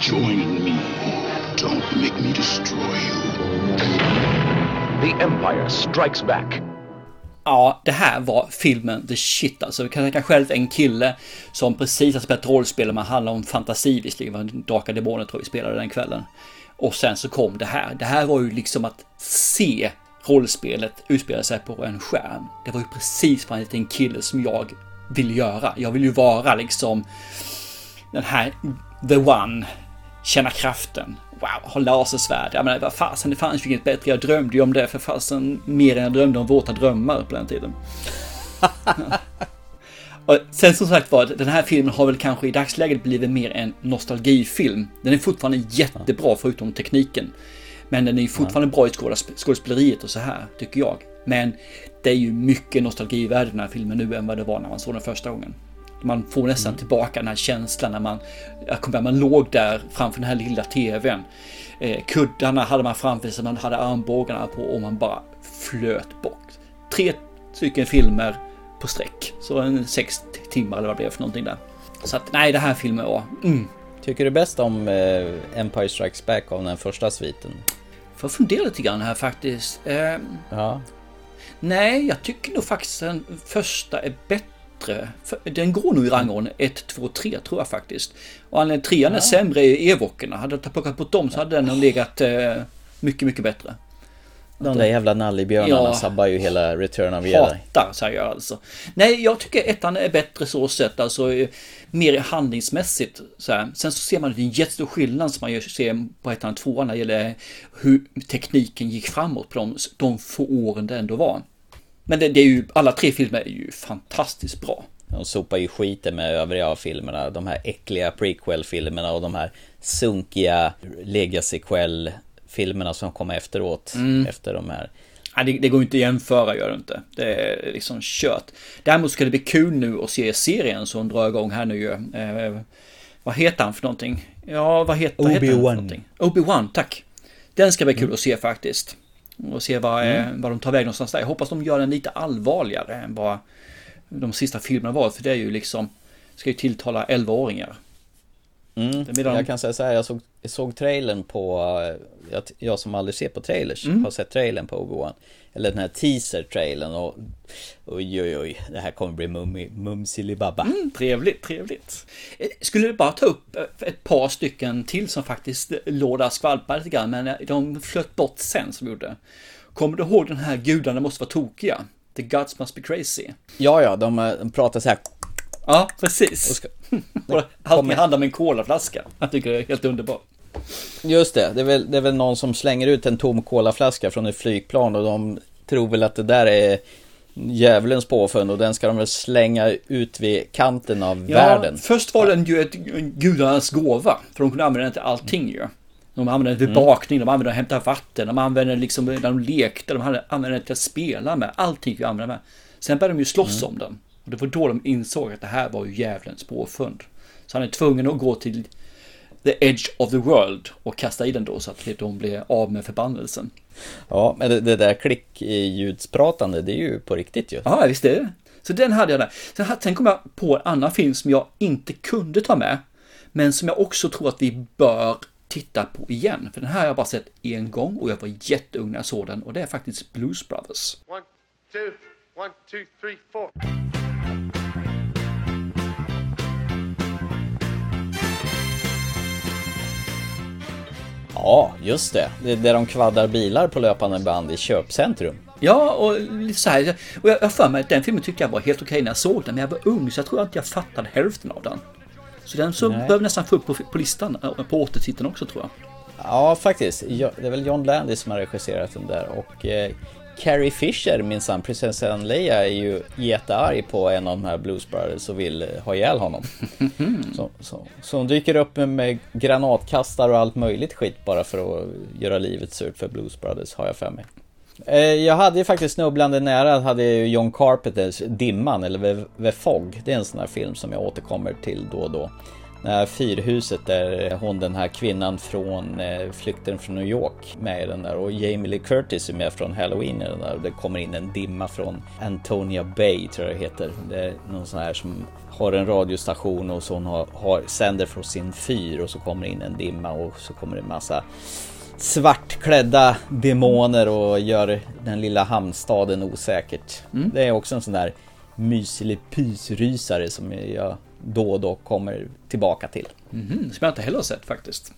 Join me. Don't make me destroy you. The Empire strikes back. Ja, det här var filmen the shit alltså. Jag kan tänka själv en kille som precis har spelat rollspel, man handlar om fantasi visserligen, det var Drakar Demoner tror jag vi spelade den kvällen. Och sen så kom det här. Det här var ju liksom att se rollspelet utspela sig på en skärm. Det var ju precis vad en liten kille som jag vill göra. Jag vill ju vara liksom den här the one, känna kraften. Wow, ha lasersvärd. Jag menar, vad fasen, det fanns ju inget bättre. Jag drömde ju om det för fasen mer än jag drömde om våta drömmar på den tiden. Och sen som sagt var, den här filmen har väl kanske i dagsläget blivit mer en nostalgifilm. Den är fortfarande jättebra förutom tekniken. Men den är ju fortfarande bra i skådesp- skådespeleriet och så här, tycker jag. Men det är ju mycket nostalgivärde i den här filmen nu än vad det var när man såg den första gången. Man får nästan tillbaka den här känslan när man, jag kommer man låg där framför den här lilla tvn. Eh, kuddarna hade man framför sig, man hade armbågarna på och man bara flöt bort. Tre stycken filmer på sträck. Så en sex timmar eller vad det blev för någonting där. Så att nej, det här filmen var... Mm. Tycker du bäst om eh, Empire Strikes Back av den första sviten? Får fundera lite grann här faktiskt. Eh, Ja. nej, jag tycker nog faktiskt den första är bättre. För Den går nog i rangordning 1, 2, 3 tror jag faktiskt. Och anledningen till trean är Ja. sämre är Evokerna. Hade jag plockat bort dem så hade den nog legat eh, mycket, mycket bättre. De där jävla nallebjörnarna Ja. sabbar ju hela Return of Jedi. hatar säger jag alltså. Nej, jag tycker ettan är bättre så sett, alltså eh, mer handlingsmässigt. Så här. Sen så ser man att en jättestor skillnad som man gör- ser på ettan och tvåan när det gäller hur tekniken gick framåt på de, de få åren det ändå var. Men det, det är ju, alla tre filmer är ju fantastiskt bra. De sopar ju skiten med övriga filmerna. De här äckliga prequel-filmerna och de här sunkiga legacy-quell-filmerna som kom efteråt. Mm. Efter de här. Nej, det, det går inte att jämföra, gör det inte. Det är liksom kört. Däremot ska det bli kul nu att se serien som drar igång här nu. Eh, vad heter han för någonting? Ja, vad heter, vad heter han för Obi-Wan. någonting? Obi-Wan, tack. Den ska bli kul att se faktiskt. Och se vad, eh, Mm. vad de tar väg någonstans där. Jag hoppas de gör den lite allvarligare än vad de sista filmerna var. För det är ju liksom, ska ju tilltala 11-åringar. Mm. Jag kan säga så här, jag såg, såg trailern på, eh, jag, jag som aldrig ser på trailers, Mm. har sett trailern på Obi-Wan. Eller den här teaser-trailern och oj oj oj, det här kommer bli mummi, mumsilibabba. Mm, trevligt, trevligt. Eh, Skulle du bara ta upp eh, ett par stycken till som faktiskt låg där skvalpade lite grann, men de flöt bort sen som gjorde. Kommer du ihåg den här gudarna måste vara tokiga? The gods must be crazy. Ja ja, de, de pratar så här. Ja, precis. Och Allting handlar om en colaflaska. Jag tycker det är helt underbart. Just det, det är, väl, det är väl någon som slänger ut en tom colaflaska från ett flygplan och de tror väl att det där är djävulens påfund och den ska de väl slänga ut vid kanten av världen. Först var den ju ett gudarnas gåva, för de kunde använda den till allting ju. De använde den till Mm. bakning, de använde den till att hämta vatten, de använde den liksom när de lekte, de använde den till att spela med. Allting fick vi använda med. Sen började de ju slåss Mm. om den. Och det var då de insåg att det här var ju djävulens påfund. Så han är tvungen att gå till the edge of the world och kasta i den då så att de blir av med förbannelsen. Ja, men det, det där klick i ljudspratande, det är ju på riktigt ju. Ja, visst är det. Så den hade jag där. Sen, sen kom jag på en annan film som jag inte kunde ta med. Men som jag också tror att vi bör titta på igen. För den här har jag bara sett en gång och jag var jätteung när jag såg den. Och det är faktiskt Blues Brothers. One, two, one, two, three, Ja, just det. Det är där de kvaddar bilar på löpande band i köpcentrum. Ja, och lite så här. Och jag har för mig att den filmen tyckte jag var helt okej när jag såg den. Men jag var ung så jag tror inte jag fattade hälften av den. Så den så behöver nästan få upp på, på listan, eh, på återtiteln också tror jag. Ja, faktiskt. Det är väl John Landis som har regisserat den där och eh, Carrie Fisher, minsann, prinsessan Leia, är ju jättearg på en av de här Blues Brothers och vill eh, ha ihjäl honom. Så, så, så hon dyker upp med, granatkastare och allt möjligt skit bara för att göra livet surt för Blues Brothers, har jag för mig. Eh, Jag hade ju faktiskt snubblande nära, hade ju John Carpenters Dimman, eller The Fog. Det är en sån här film som jag återkommer till då och då. Här fyrhuset där hon den här kvinnan från eh, Flykten från New York med i den där och Jamie Lee Curtis är med från Halloween i den där och det kommer in en dimma från Antonia Bay tror jag det heter. Det är någon sån här som har en radiostation och så hon har, har sänder från sin fyr och så kommer in en dimma och så kommer det en massa svartklädda demoner och gör den lilla hamnstaden osäkert. Mm. Det är också en sån där mysig pysrysare som jag då och då kommer tillbaka till. Mhm, som jag inte heller har sett faktiskt.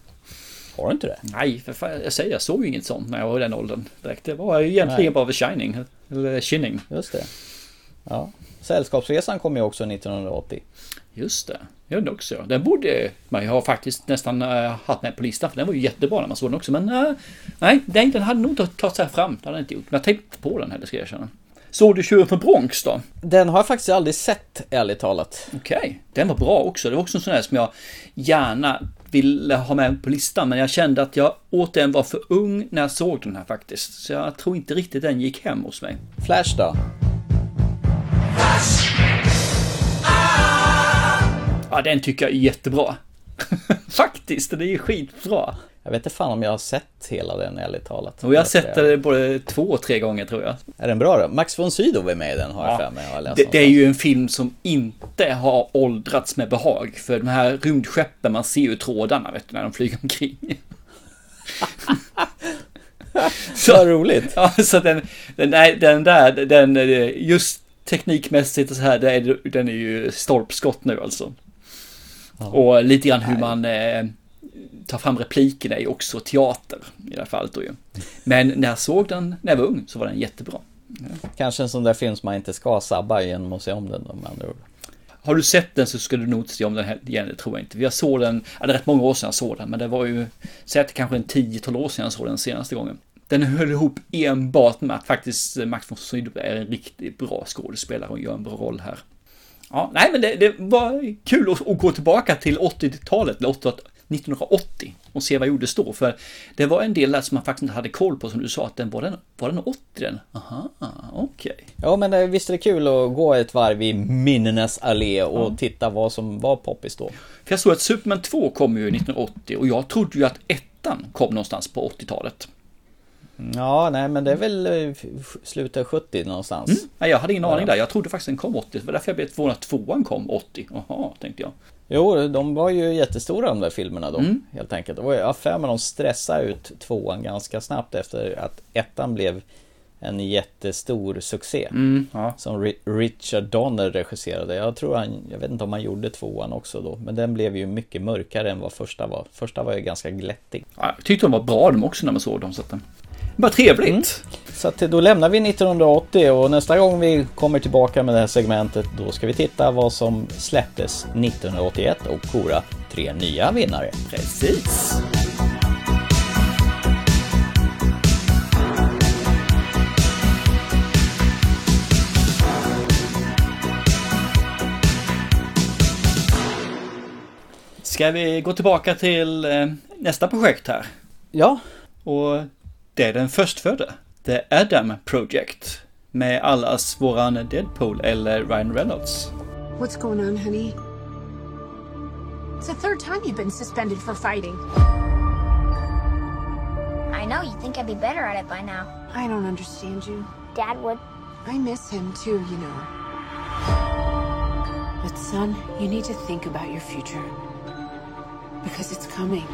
Har du inte det? Nej, för fan, jag säger, jag såg ju inget sånt när jag var i den åldern direkt. Det var ju egentligen Nej. bara The Shining, eller Shining. Just det. Ja. Sällskapsresan kom ju också 1980. Just det, jag gjorde också. Den borde man ju ha faktiskt nästan äh, haft med på listan, för den var ju jättebra när man såg den också. Men äh, nej, den, den hade nog inte tagit sig fram. Det hade den inte gjort. Men jag tänkte på den heller, ska jag erkänna. Såg du Tjuren från Bronx då? Den har jag faktiskt aldrig sett, ärligt talat. Okej, den var bra också. Det var också en sån här som jag gärna ville ha med på listan. Men jag kände att jag återigen var för ung när jag såg den här faktiskt. Så jag tror inte riktigt den gick hem hos mig. Flash då? Ja, den tycker jag är jättebra. faktiskt, den är ju skitbra. Jag vet inte fan om jag har sett hela den, ärligt talat. Och jag har sett den både två och tre gånger tror jag. Är den bra då? Max von Sydow är med i den, har jag Ja, för mig. Jag Det, det är ju en film som inte har åldrats med behag. För de här rymdskeppen, man ser ju trådarna vet du, när de flyger omkring. så Vad roligt. Ja, så den, den, nej, den där, den, just teknikmässigt och så här, är, den är ju stolpskott nu alltså. Och lite grann hur man, eh, ta fram replikerna är också teater i det här fallet då ju. Men när jag såg den när jag var ung så var den jättebra. Kanske en sån där film som man inte ska sabba genom att se om den med andra ord. Har du sett den så ska du nog se om den här igen, det tror jag inte. Jag såg den, ja, det är rätt många år sedan jag såg den, men det var ju, säg att det kanske en 10-12 år sedan jag såg den senaste gången. Den höll ihop enbart med att faktiskt Max von Sydow är en riktigt bra skådespelare och gör en bra roll här. Ja, nej men det, det var kul att, att gå tillbaka till 80-talet, eller 1980 och se vad gjordes då. För det var en del där som man faktiskt inte hade koll på som du sa att den var den, var den 80 den? Aha, okej. Okay. Ja men eh, visst är det kul att gå ett varv i minnenas allé och ja. titta vad som var poppis då. För jag såg att Superman 2 kom ju 1980 och jag trodde ju att ettan kom någonstans på 80-talet. Ja, nej men det är väl eh, slutet 70 någonstans. Mm. Nej, jag hade ingen aning där. Jag trodde faktiskt den kom 80. Det var därför jag blev förvånad att tvåan kom 80. Jaha, tänkte jag. Jo, de var ju jättestora de där filmerna då, mm. helt enkelt. Och jag har för mig de stressade ut tvåan ganska snabbt efter att ettan blev en jättestor succé. Mm, ja. Som Richard Donner regisserade. Jag tror han, jag vet inte om han gjorde tvåan också då. Men den blev ju mycket mörkare än vad första var. Första var ju ganska glättig. Ja, jag tyckte de var bra de också när man såg dem. Så att vad trevligt! Mm. Så att då lämnar vi 1980 och nästa gång vi kommer tillbaka med det här segmentet då ska vi titta vad som släpptes 1981 och kora tre nya vinnare. Precis! Ska vi gå tillbaka till eh, nästa projekt här? Ja. Och det är den förstfödde. The Adam Project. Med allas våran Deadpool eller Ryan Reynolds. What's going on, honey? It's the third time you've been suspended for fighting. I know, you think I'd be better at it by now. I don't understand you. Dad would. I miss him too, you know. But son, you need to think about your future. Because it's coming.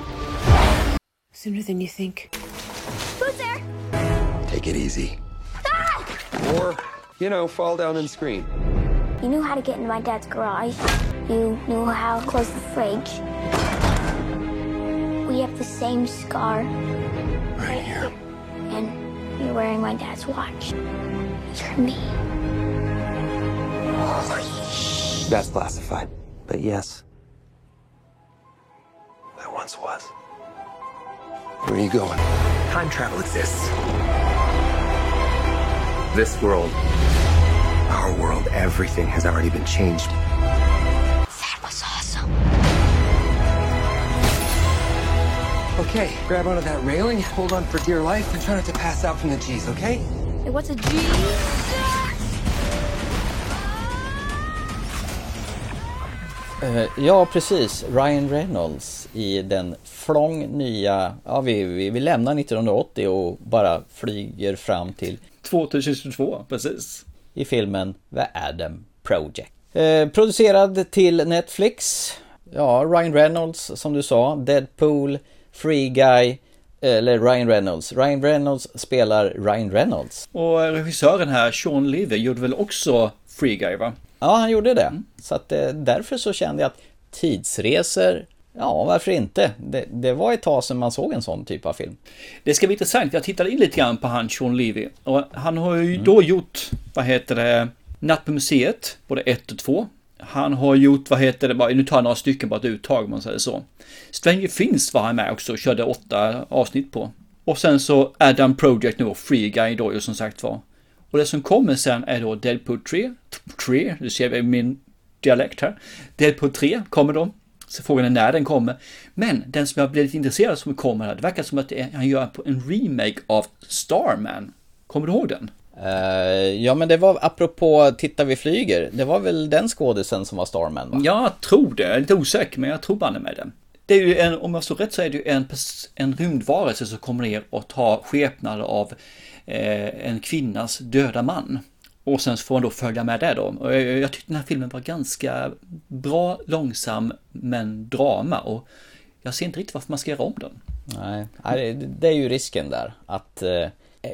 Sooner than you think. Who's there? Take it easy. Ah! Or, you know, fall down and scream. You knew how to get in my dad's garage. You knew how to close the fridge. We have the same scar. Right here. And you're wearing my dad's watch. You're me. That's classified. But yes. I once was. Where are you going? Time travel exists. This world, our world, everything has already been changed. That was awesome. Okay, grab onto that railing, hold on for dear life, and try not to pass out from the G's, okay? Hey, what's a G? Uh, ja, precis. Ryan Reynolds i den flång nya... Ja, vi, vi, vi lämnar 1980 och bara flyger fram till... 2022, precis. I filmen The Adam Project. Uh, producerad till Netflix. Ja, Ryan Reynolds som du sa. Deadpool, Free Guy, eller Ryan Reynolds. Ryan Reynolds spelar Ryan Reynolds. Och regissören här, Sean Levy, gjorde väl också Free Guy va? Ja, han gjorde det. Mm. Så att eh, därför så kände jag att tidsresor, ja varför inte? Det, det, var ett tag sedan man såg en sån typ av film. Det ska bli intressant, jag tittade in lite grann på han Sean Levy. Och han har ju mm. då gjort, vad heter det, Natt på museet, både 1 och 2. Han har gjort, vad heter det, nu tar jag några stycken bara ett uttag om man säger så. Stranger Things var han med också och körde åtta avsnitt på. Och sen så Adam Project nu och Free Guy då ju som sagt var. Och det som kommer sen är då Deadpool 3. 3, du ser min dialekt här. Deadpool 3 kommer då. Så frågan är när den kommer. Men den som jag blev lite intresserad av som kommer här, det verkar som att han gör en remake av Starman. Kommer du ihåg den? Uh, ja men det var apropå Titta vi flyger, det var väl den skådisen som var Starman va? Jag tror det, jag är lite osäker men jag tror banne med det. Det är ju en, om jag står rätt så är det ju en, en rymdvarelse som kommer ner och tar skepnader av eh, en kvinnas döda man. Och sen får man då följa med där då. Och jag, jag tyckte den här filmen var ganska bra, långsam, men drama. Och jag ser inte riktigt varför man ska göra om den. Nej, det är ju risken där. Att eh,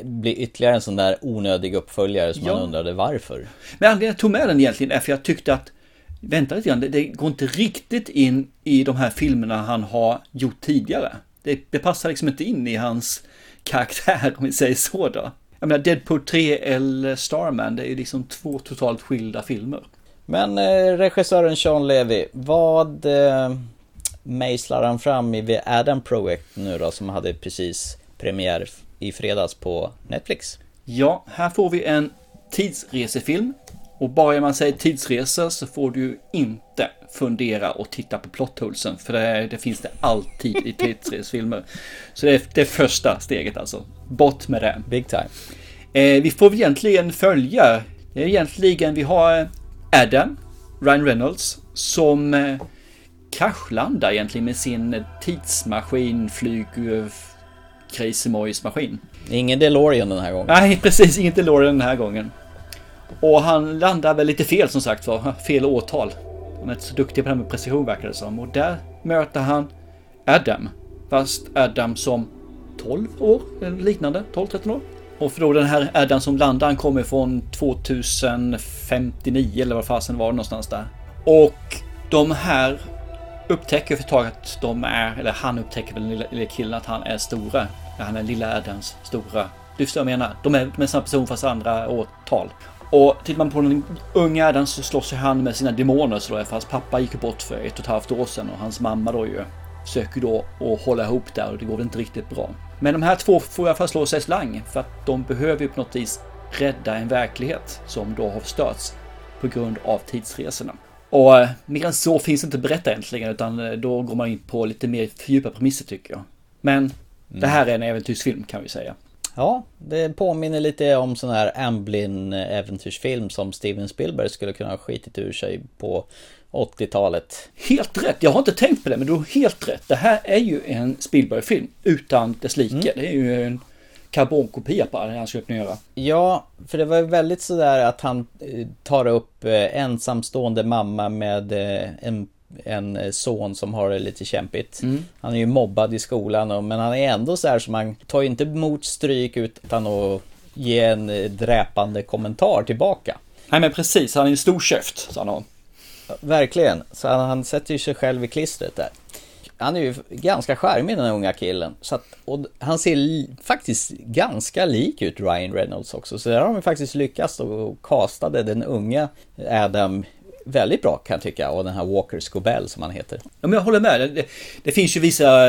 bli ytterligare en sån där onödig uppföljare som ja. man undrade varför. Men anledningen jag tog med den egentligen är för jag tyckte att vänta lite grann, det, det går inte riktigt in i de här filmerna han har gjort tidigare. Det, det passar liksom inte in i hans karaktär om vi säger så då. Jag menar Deadpool 3 eller Starman, det är liksom två totalt skilda filmer. Men eh, regissören Sean Levy, vad eh, mejslar han fram i The Adam Project nu då som hade precis premiär i fredags på Netflix? Ja, här får vi en tidsresefilm. Och bara man säger tidsresa så får du inte fundera och titta på plotthulsen. För det, det finns det alltid i tidsresefilmer. Så det är det första steget alltså. Bort med det. Big time. Eh, vi får egentligen följa, det är egentligen vi har Adam, Ryan Reynolds, som eh, kraschlandar egentligen med sin tidsmaskin, flyg, maskin. Ingen DeLorean den här gången. Nej, precis. Ingen DeLorean den här gången. Och han landar väl lite fel som sagt var. Fel årtal. Han är inte så duktig på det här med precision verkar det som. Och där möter han Adam. Fast Adam som 12 år eller liknande. 12-13 år. Och för då den här Adam som landar, han kommer från 2059 eller vad fasen var det någonstans där. Och de här upptäcker för ett tag att de är, eller han upptäcker väl den lilla, lilla killen att han är stora. Han är lilla Adams stora. Du förstår vad jag menar? De är med samma person fast andra årtal. Och tittar man på den unga Adam så slåss ju han med sina demoner så då, fast pappa gick bort för ett och ett halvt år sedan och hans mamma då ju försöker då att hålla ihop där och det går väl inte riktigt bra. Men de här två får i alla fall slå sig slang för att de behöver ju på något vis rädda en verklighet som då har förstörts på grund av tidsresorna. Och eh, mer än så finns inte att berätta egentligen utan eh, då går man in på lite mer djupa premisser tycker jag. Men mm. det här är en äventyrsfilm kan vi säga. Ja, det påminner lite om sån här Amblin äventyrsfilm som Steven Spielberg skulle kunna ha skitit ur sig på 80-talet. Helt rätt, jag har inte tänkt på det men du har helt rätt. Det här är ju en Spielberg-film utan dess like. Mm. Det är ju en karbonkopia på det han skulle göra. Ja, för det var ju väldigt sådär att han eh, tar upp eh, ensamstående mamma med eh, en en son som har det lite kämpigt. Mm. Han är ju mobbad i skolan och, men han är ändå så här som han tar ju inte emot stryk utan att ge en dräpande kommentar tillbaka. Nej men precis, han är en stor käft, sa han. Verkligen, så han, han sätter ju sig själv i klistret där. Han är ju ganska charmig den här unga killen. Så att, och han ser faktiskt ganska lik ut Ryan Reynolds också. Så där har de faktiskt lyckats och castade den unga Adam väldigt bra kan jag tycka. Och den här Walker Scobell som han heter. Ja men jag håller med. Det, det finns ju vissa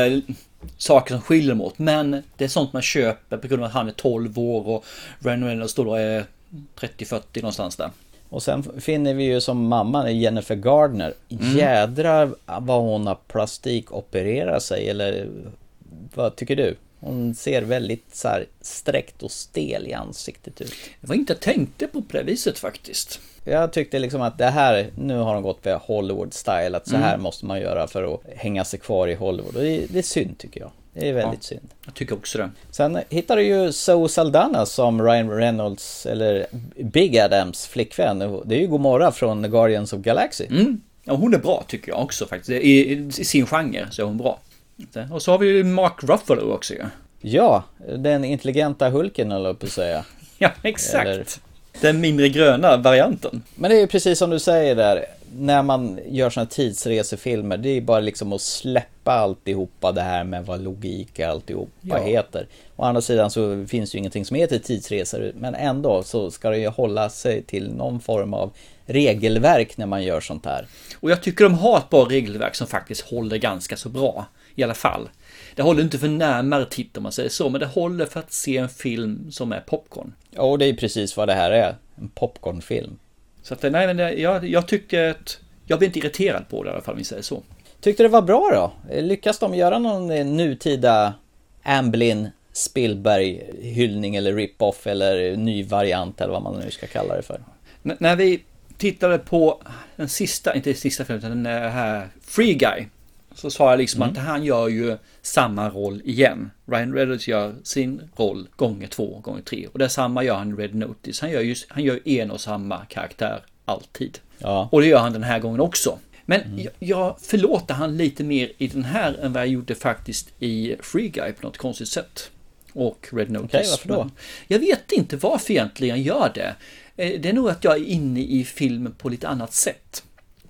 saker som skiljer åt. Men det är sånt man köper på grund av att han är 12 år och Ryan Reynolds då är 30-40 någonstans där. Och sen finner vi ju som mamman Jennifer Gardner. Mm. Jädrar vad hon har plastikopererat sig eller vad tycker du? Hon ser väldigt så här sträckt och stel i ansiktet ut. Det var inte jag tänkte på på det viset faktiskt. Jag tyckte liksom att det här, nu har de gått med Hollywood-style, att så här mm. måste man göra för att hänga sig kvar i Hollywood. Och det, är, det är synd tycker jag. Det är väldigt ja, synd. Jag tycker också det. Sen hittar du ju Zoe Saldana som Ryan Reynolds, eller Big Adams flickvän. Det är ju Gomorra från Guardians of Galaxy. Mm. Ja, hon är bra tycker jag också faktiskt. I, i sin genre så är hon bra. Och så har vi ju Mark Ruffalo också ju. Ja, den intelligenta Hulken eller på att säga. ja, exakt. Eller... Den mindre gröna varianten. Men det är ju precis som du säger där när man gör sådana tidsresefilmer, det är bara liksom att släppa alltihopa det här med vad logik alltihopa ja. heter. Å andra sidan så finns det ju ingenting som heter tidsresor, men ändå så ska det ju hålla sig till någon form av regelverk när man gör sånt här. Och jag tycker de har ett bra regelverk som faktiskt håller ganska så bra, i alla fall. Det håller inte för närmare titt om man säger så, men det håller för att se en film som är popcorn. Ja, och det är precis vad det här är, en popcornfilm. Så att, nej, men jag, jag tycker att jag blir inte irriterad på det i alla fall om vi säger så. Tyckte det var bra då? Lyckas de göra någon eh, nutida Amblin Spielberg hyllning eller rip-off eller ny variant eller vad man nu ska kalla det för? N när vi tittade på den sista, inte den sista filmen, utan den här Free Guy. Så sa jag liksom mm. att han gör ju samma roll igen. Ryan Reynolds gör sin roll gånger två, gånger tre. Och detsamma gör han i Red Notice. Han gör ju han gör en och samma karaktär alltid. Ja. Och det gör han den här gången också. Men mm. jag, jag förlåter han lite mer i den här än vad jag gjorde faktiskt i Free Guy på något konstigt sätt. Och Red Notice. Okej, okay, varför då? Men jag vet inte varför egentligen jag gör det. Eh, det är nog att jag är inne i filmen på lite annat sätt.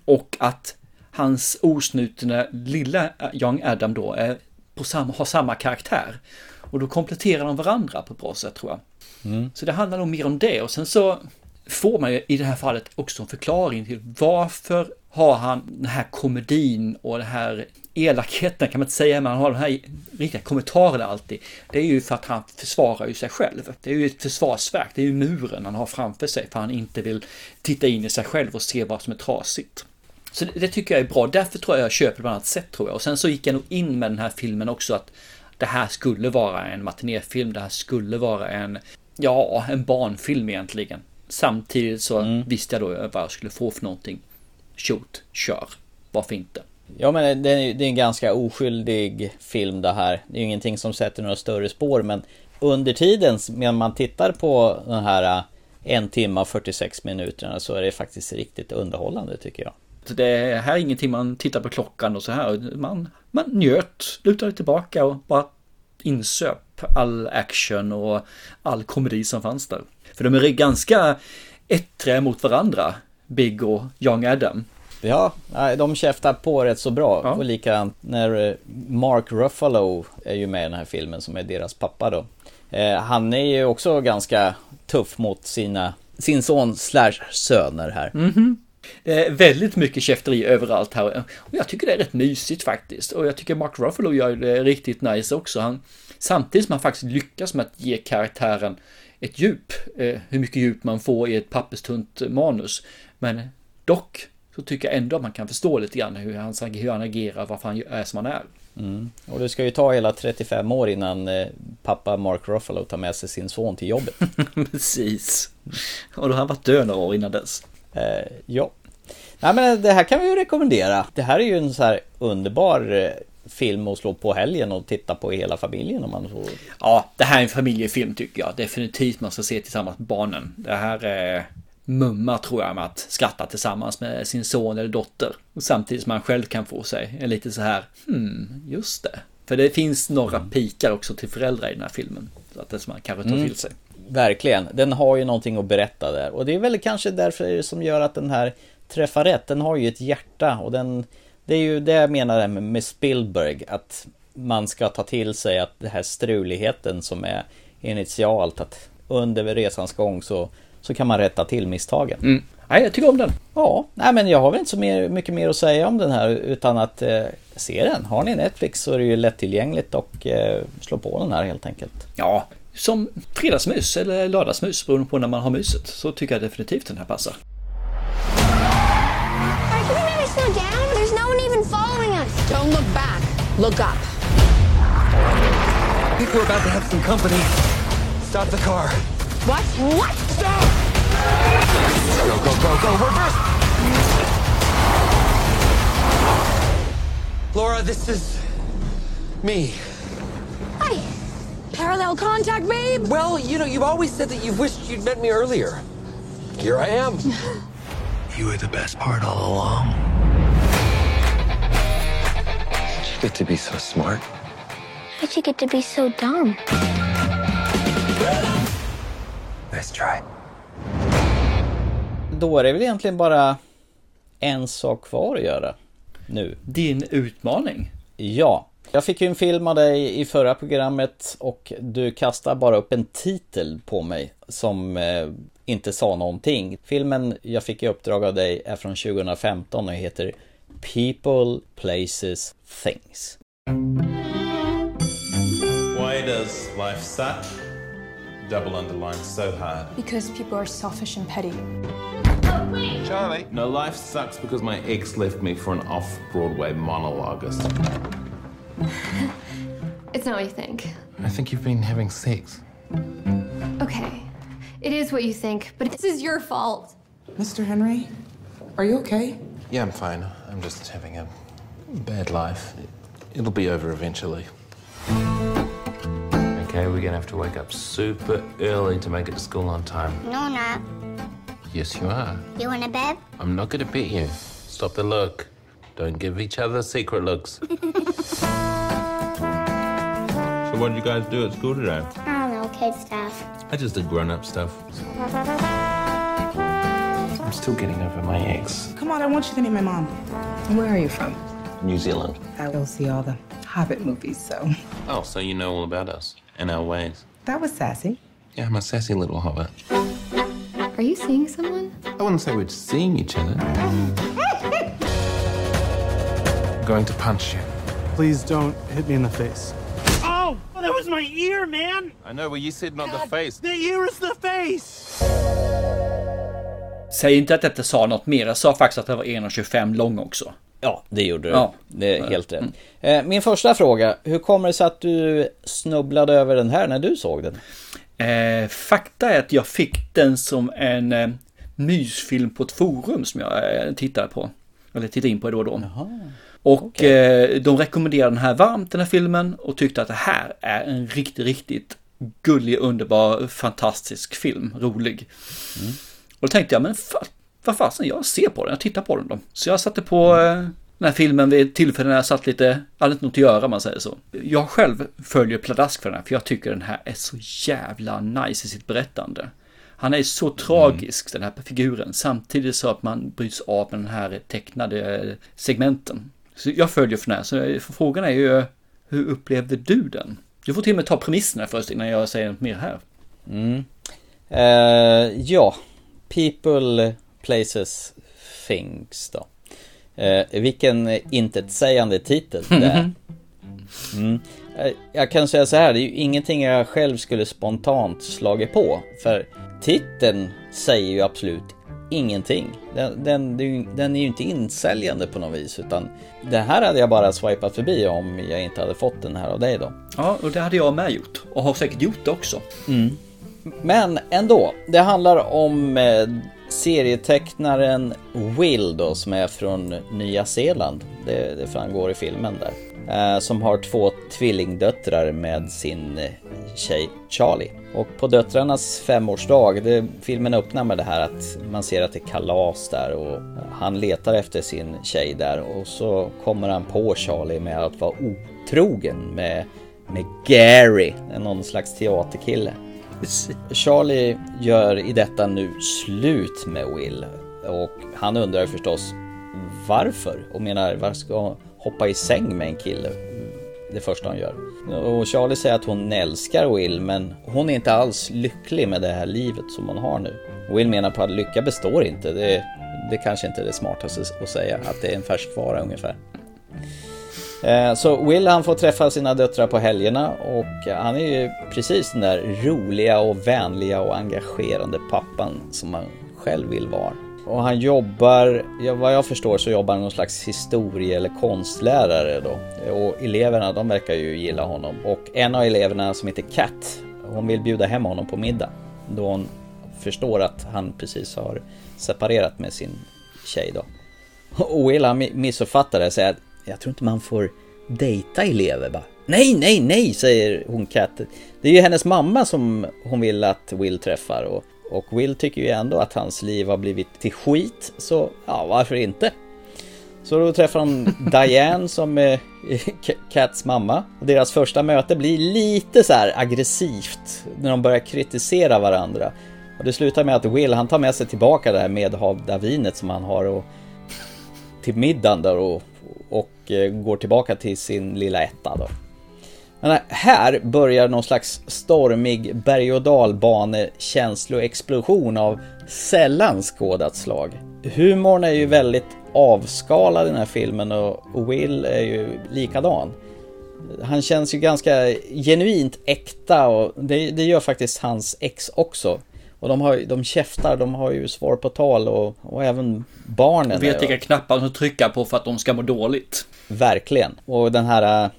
Och att hans osnutna lilla Young Adam då är på samma, har samma karaktär. Och då kompletterar de varandra på ett bra sätt tror jag. Mm. Så det handlar nog mer om det och sen så får man ju i det här fallet också en förklaring till varför har han den här komedin och den här elakheten kan man inte säga, men han har den här riktiga kommentarerna alltid. Det är ju för att han försvarar ju sig själv. Det är ju ett försvarsverk, det är ju muren han har framför sig för han inte vill titta in i sig själv och se vad som är trasigt. Så det, det tycker jag är bra, därför tror jag jag köper det på ett annat sätt tror jag. Och sen så gick jag nog in med den här filmen också att det här skulle vara en matinéfilm, det här skulle vara en, ja, en barnfilm egentligen. Samtidigt så visste jag då vad jag skulle få för någonting. Shoot, kör, varför inte? Ja men det är, det är en ganska oskyldig film det här. Det är ju ingenting som sätter några större spår men under tiden medan man tittar på den här äh, en timme och 46 minuterna så är det faktiskt riktigt underhållande tycker jag. Det här är ingenting man tittar på klockan och så här. Man, man njöt, lutade tillbaka och bara insöp all action och all komedi som fanns där. För de är ganska ettriga mot varandra, Big och Young Adam. Ja, de käftar på rätt så bra. Och likadant när eh, Mark Ruffalo är ju med i den här filmen som är deras pappa då. Eh, han är ju också ganska tuff mot sina, sin son slash söner här. Mhm. Det är väldigt mycket käfteri överallt här. Och jag tycker det är rätt mysigt faktiskt. Och jag tycker Mark Ruffalo gör det riktigt nice också. Han, samtidigt som han faktiskt lyckas med att ge karaktären ett djup. Eh, hur mycket djup man får i ett papperstunt manus. Men dock så tycker jag ändå att man kan förstå lite grann hur han, hur han agerar, varför han är som han är. Mm. Och det ska ju ta hela 35 år innan eh, pappa Mark Ruffalo tar med sig sin son till jobbet. Precis. Och då har han varit död några år innan dess. Eh, ja. Nej men det här kan vi ju rekommendera. Det här är ju en så här underbar eh, film att slå på helgen och titta på hela familjen om man får. Ja, det här är en familjefilm tycker jag. Definitivt man ska se tillsammans med barnen. Det här är mumma tror jag med att skratta tillsammans med sin son eller dotter. Samtidigt som man själv kan få sig en lite så här, hmm, just det. För det finns några pikar också till föräldrar i den här filmen. Så att det som man kanske tar Mm. till sig. Verkligen, den har ju någonting att berätta där. Och det är väl kanske därför som gör att den här träffar rätt. Den har ju ett hjärta och den... Det är ju det jag menar med- Spielberg. Att man ska ta till sig att det här struligheten som är initialt. Att under resans gång så, så kan man rätta till misstagen. Mm. Nej, jag tycker om den. Ja, nej men jag har väl inte så mer, mycket mer att säga om den här utan att eh, se den. Har ni Netflix så är det ju lättillgängligt och eh, slå på den här helt enkelt. Ja, som fredagsmys eller lördagsmys beroende på när man har myset. Så tycker jag definitivt den här passar. Don't look back. Look up. I think we're about to have some company. Stop the car. What? What? Stop! Go, go, go, go. Reverse! Laura, this is me. Hi. Parallel contact, babe. Well, you know, you've always said that you've wished you'd met me earlier. Here I am. You were the best part all along. You get to be so smart. How'd you get to be so dumb? Nice try. Då är det väl egentligen bara en sak kvar att göra nu. Din utmaning? Ja. Jag fick ju en film av dig i förra programmet och du kastar bara upp en titel på mig som eh, inte sa någonting. Filmen jag fick i uppdrag av dig är från 2015 och heter People, Places, Things. Why does life suck? Double underlined so hard. Because people are selfish and petty. Charlie? No, life sucks because my ex left me for an off Broadway monologuist. It's not what you think. I think you've been having sex. Okay. It is what you think, but this is your fault. Mr. Henry, are you okay? Yeah, I'm fine. I'm just having a bad life. It'll be over eventually. Okay, we're gonna have to wake up super early to make it to school on time. No, not. Yes, you are. You want a bed? I'm not gonna beat you. Stop the look. Don't give each other secret looks. So what did you guys do at school today? I don't know, kid stuff. I just did grown-up stuff. I'm still getting over my ex. Come on, I want you to meet my mom. Where are you from? New Zealand. I will see all the Hobbit movies, so Oh, so you know all about us and our ways. that was sassy. Yeah, I'm a sassy little hobbit. Are you seeing someone? I wouldn't say we're seeing each other. I'm going to punch you. Please don't hit me in the face. Oh, that was my ear, man. I know, well, you said not the face. The ear is the face. Säg inte att detta sa något mer. Jag sa faktiskt att det var 1,25 lång också. Ja, det gjorde du. Ja. Det är helt rätt. Eh, Min första fråga, hur kommer det sig att du snubblade över den här när du såg den? Eh, fakta är att jag fick den som en eh, mysfilm på ett forum som jag eh, tittade på. Eller tittade in på då och då. Och eh, de rekommenderade den här varmt, den här filmen, och tyckte att det här är en riktigt, riktigt gullig, underbar, fantastisk film, rolig. Och då tänkte jag, men fa- vad fasen, jag ser på den, jag tittar på den då. Så jag satte på eh, den här filmen vid ett tillfälle när jag satt lite, inte något att göra om man säger så. Jag själv följer pladask för den här, för jag tycker den här är så jävla nice i sitt berättande. Han är så tragisk, den här figuren, samtidigt så att man bryts av med den här tecknade segmenten. Så jag följer för den här, så frågan är ju, hur upplevde du den? Du får till och med ta premisserna först innan jag säger något mer här. Mm. Eh, ja, People, Places, Things då. Eh, vilken intetsägande titel det är. Mm. Eh, Jag kan säga så här, det är ju ingenting jag själv skulle spontant slagit på. För titeln säger ju absolut ingenting. Den, den, den är ju inte insäljande på något vis. Utan det här hade jag bara swipat förbi om jag inte hade fått den här av dig då. Ja, och det hade jag med gjort. Och har säkert gjort det också. Mm. Men ändå, det handlar om eh, serietecknaren Will då som är från Nya Zeeland. Det, det framgår i filmen där. Eh, som har två tvillingdöttrar med sin eh, tjej Charlie. Och på döttrarnas femårsdag, det, filmen öppnar med det här att man ser att det är kalas där och han letar efter sin tjej där och så kommer han på Charlie med att vara otrogen med, med Gary, någon slags teaterkille. Charlie gör i detta nu slut med Will och han undrar förstås varför och menar varför ska hon hoppa i säng med en kille? Det första hon gör. Och Charlie säger att hon älskar Will men hon är inte alls lycklig med det här livet som hon har nu. Will menar på att lycka består inte. Det, det kanske inte är det smartaste att säga, att det är en färskvara ungefär. Eh, så Will han får träffa sina döttrar på helgerna och eh, han är ju precis den där roliga och vänliga och engagerande pappan som man själv vill vara. Och han jobbar, ja, vad jag förstår så jobbar han någon slags historie eller konstlärare då. Och eleverna de verkar ju gilla honom. Och en av eleverna som heter Kat, hon vill bjuda hem honom på middag. Då hon förstår att han precis har separerat med sin tjej då. Och Will han missuppfattar det och säger att jag tror inte man får dejta elever bara. Nej, nej, nej, säger hon Kat. Det är ju hennes mamma som hon vill att Will träffar och, och Will tycker ju ändå att hans liv har blivit till skit, så ja, varför inte? Så då träffar hon Diane som är Cats mamma. Och deras första möte blir lite så här aggressivt när de börjar kritisera varandra. Och det slutar med att Will han tar med sig tillbaka det här medhavda vinet som han har och till middagen där och, och eh, går tillbaka till sin lilla etta då. Men eh, här börjar någon slags stormig berg och dalbane känsloexplosion av sällan skådat slag. Humorn är ju väldigt avskalad i den här filmen och Will är ju likadan. Han känns ju ganska genuint äkta och det, det gör faktiskt hans ex också. Och de, har, de käftar, de har ju svar på tal och, och även barnen. Vet vilka knappar de trycka på för att de ska må dåligt. Verkligen. Och den här äh,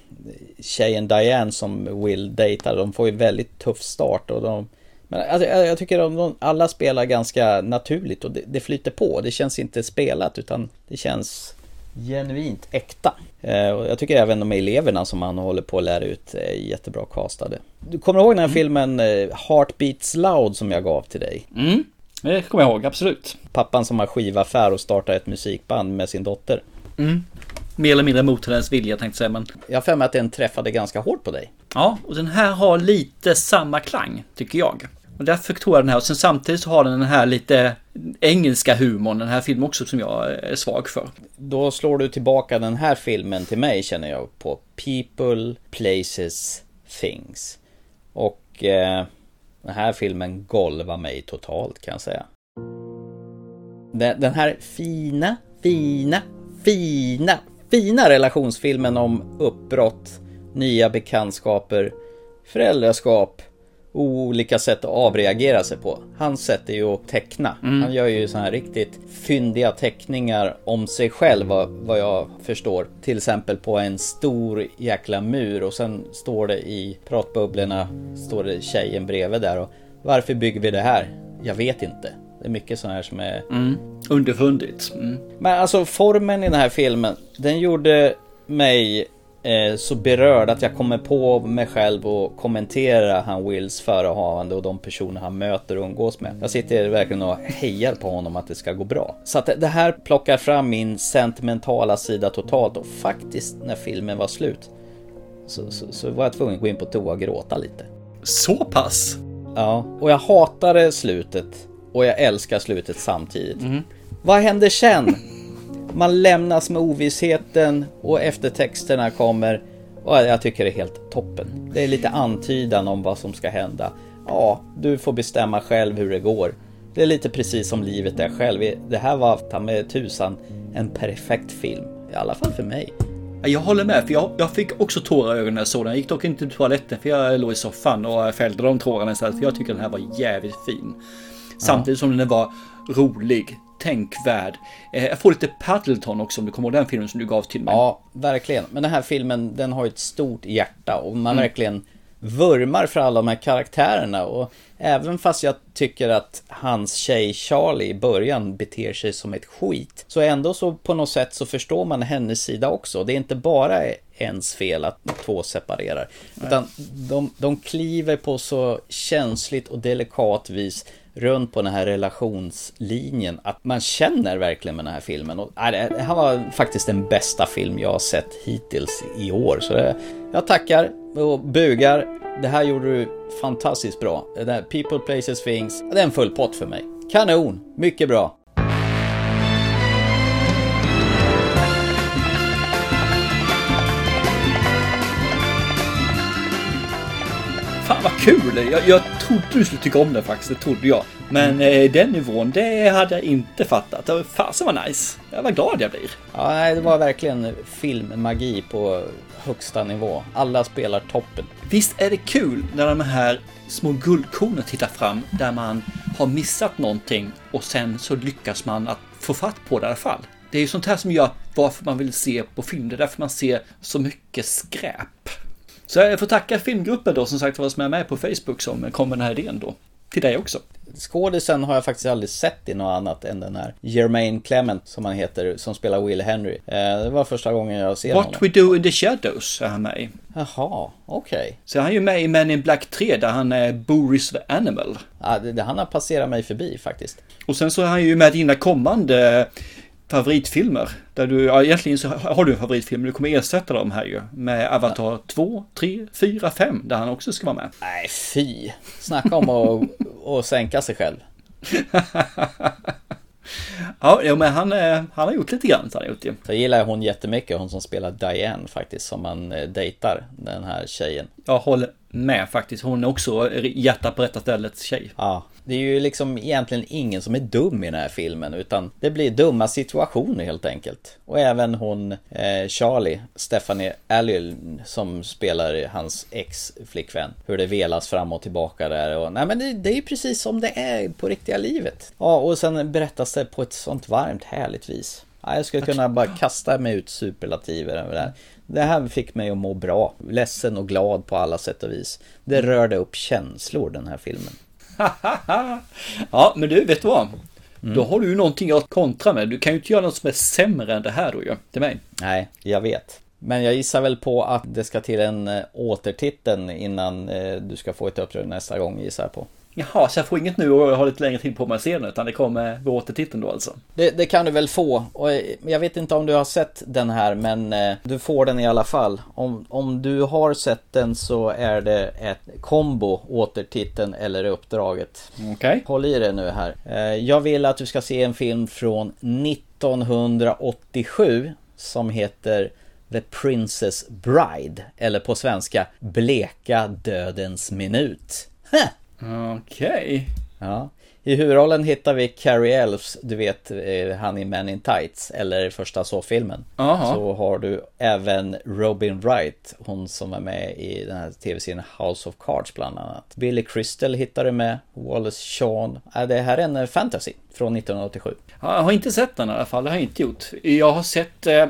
tjejen Diane som Will dejtar, de får ju väldigt tuff start och de men alltså, jag, jag tycker de, de alla spelar ganska naturligt och det, det flyter på. Det känns inte spelat utan det känns genuint äkta. Eh, och jag tycker även de eleverna som han håller på att lära ut är jättebra castade. Du kommer ihåg den här filmen eh, Heartbeats Loud som jag gav till dig? Mm, det kommer jag ihåg, absolut. Pappan som har skivaffär och startar ett musikband med sin dotter. Mm. Mer eller mindre mot hennes vilja tänkte jag säga, men... Jag har för mig att den träffade ganska hårt på dig. Ja, och den här har lite samma klang, tycker jag. Och därför tog jag den här. Och sen samtidigt så har den den här lite engelska humorn, den här filmen också som jag eh, är svag för. Då slår du tillbaka den här filmen till mig känner jag på People, Places, Things. Och eh, den här filmen golvar mig totalt kan jag säga. Den, den här fina, fina, fina, fina relationsfilmen om uppbrott, nya bekantskaper, föräldraskap, olika sätt att avreagera sig på. Hans sätt är ju att teckna. Mm. Han gör ju såna här riktigt fyndiga teckningar om sig själv vad, jag förstår. Till exempel på en stor jäkla mur och sen står det i pratbubblorna står det tjejen bredvid där och varför bygger vi det här? Jag vet inte. Det är mycket sånt här som är Mm. Underfundigt. Mm. men alltså formen i den här filmen, den gjorde mig så berörd att jag kommer på mig själv och kommentera han Wills förehavande och de personer han möter och umgås med. Jag sitter verkligen och hejar på honom att det ska gå bra. Så att det- här plockar fram min sentimentala sida totalt och faktiskt när filmen var slut så, så, så var jag tvungen att gå in på toa och gråta lite. Så pass? Ja, och jag hatade slutet och jag älskar slutet samtidigt. Vad händer sen? Man lämnas med ovissheten och eftertexterna kommer och jag tycker det är helt toppen. Det är lite antydan om vad som ska hända. Ja, du får bestämma själv hur det går. Det är lite precis som livet är själv. Det här var ta med tusan en perfekt film. I alla fall för mig. Jag håller med, för jag, jag fick också tårar i ögonen när jag såg den. Jag gick dock inte till toaletten för jag låg i soffan och fällde de tårarna istället. För jag tycker den här var jävligt fin. Samtidigt som den var rolig, tänkvärd. Eh, Jag får lite Paddleton också om du kommer ihåg den filmen som du gav till mig. Ja, verkligen. Men den här filmen, den har ju ett stort hjärta och man Mm. verkligen vurmar för alla de här karaktärerna. Och även fast jag tycker att hans tjej Charlie i början beter sig som ett skit. Så ändå så på något sätt så förstår man hennes sida också. Det är inte bara ens fel att två separerar. Utan de, de kliver på så känsligt och delikat vis runt på den här relationslinjen att man känner verkligen med den här filmen. Och, nej, det här var faktiskt den bästa film jag har sett hittills i år. Så det, jag tackar och bugar. Det här gjorde du fantastiskt bra. Det där People, Places, Things. Det är en full pott för mig. Kanon! Mycket bra. Kul! Jag, jag trodde du skulle tycka om den faktiskt, det trodde jag. Men eh, den nivån, det hade jag inte fattat. Var fasen vad nice. Jag var glad jag blir. Ja, det var verkligen filmmagi på högsta nivå. Alla spelar toppen. Visst är det kul när de här små guldkornen tittar fram där man har missat någonting och sen så lyckas man att få fatt på det i alla fall. Det är ju sånt här som gör varför man vill se på film. Det är därför man ser så mycket skräp. Så jag får tacka filmgruppen då som sagt var som är med på Facebook som kom med den här idén då. Till dig också. Skådisen har jag faktiskt aldrig sett i något annat än den här Jermaine Clement som han heter, som spelar Will Henry. Eh, Det var första gången jag ser What honom. We Do In The Shadows är han med i. Jaha, okej. Så han är ju med i Men in Black 3 där han är Boris the Animal. Ja, det, det, han har passerat mig förbi faktiskt. Och sen så är han ju med i dina kommande favoritfilmer. Där du, ja, egentligen så har du en favoritfilm, du kommer ersätta dem här ju. Med Avatar 2, 3, 4, 5, där han också ska vara med. Nej, fy. Snacka om att, sänka sig själv. Ja, men han, eh, han har gjort lite grann. så Han har gjort det. Så gillar jag hon jättemycket, hon som spelar Diane faktiskt, som man eh, dejtar, den här tjejen. Jag håller med faktiskt. Hon är också hjärta på rätta stället tjej. Ja, det är ju liksom egentligen ingen som är dum i den här filmen, utan det blir dumma situationer helt enkelt. Och även hon, eh, Charlie, Stephanie Alliel, som spelar hans ex-flickvän. Hur det velas fram och tillbaka där och nej men det, det är ju precis som det är på riktiga livet. Ja, och sen berättas det på ett sånt varmt härligt vis. Ja, jag skulle kunna bara kasta mig ut superlativer över det här. Det här fick mig att må bra, ledsen och glad på alla sätt och vis. Det rörde upp känslor den här filmen. ja, men du, vet du vad? Då har du ju någonting att kontra med. Du kan ju inte göra något som är sämre än det här då ju, till mig. Nej, jag vet. Men jag gissar väl på att det ska till en eh, återtiteln innan eh, du ska få ett uppdrag nästa gång gissar jag på. Jaha, så jag får inget nu och jag har lite längre tid på mig att se den utan det kommer vid återtiteln då alltså. Det, det kan du väl få. Och eh, jag vet inte om du har sett den här men eh, du får den i alla fall. Om, om du har sett den så är det ett kombo, återtiteln eller uppdraget. Okej. Okay. Håll i det nu här. Eh, jag vill att du ska se en film från 1987 som heter The Princess Bride. Eller på svenska Bleka dödens minut. Okej. Okay. Ja. I huvudrollen hittar vi Carrie Elves, du vet eh, han i Men in Tights, eller första så-filmen. Så har du även Robin Wright, hon som är med i den här tv-serien House of Cards bland annat. Billy Crystal hittar du med, Wallace Shawn. Det här är en eh, fantasy från 1987. Jag har inte sett den i alla fall, det har jag inte gjort. Jag har sett eh,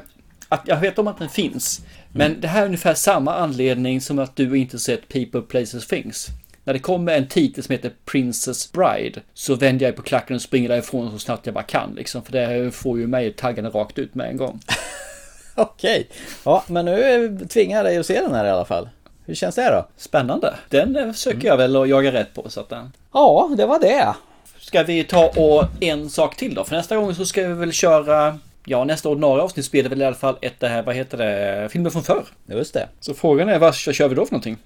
att jag vet om att den finns. Men mm. det här är ungefär samma anledning som att du inte sett People, Places, Things. När det kommer en titel som heter Princess Bride så vänder jag på klacken och springer därifrån så snabbt jag bara kan liksom. För det får ju mig taggarna rakt ut med en gång. Okej, ja men nu tvingar jag dig att se den här i alla fall. Hur känns det då? Spännande. Den försöker jag väl att jaga rätt på så att den... Ja, det var det. Ska vi ta och en sak till då? För nästa gång så ska vi väl köra Ja, nästa ordinarie avsnitt det väl i alla fall ett det här, vad heter det, filmer från förr. Just det. Så frågan är vad kör vi då för någonting?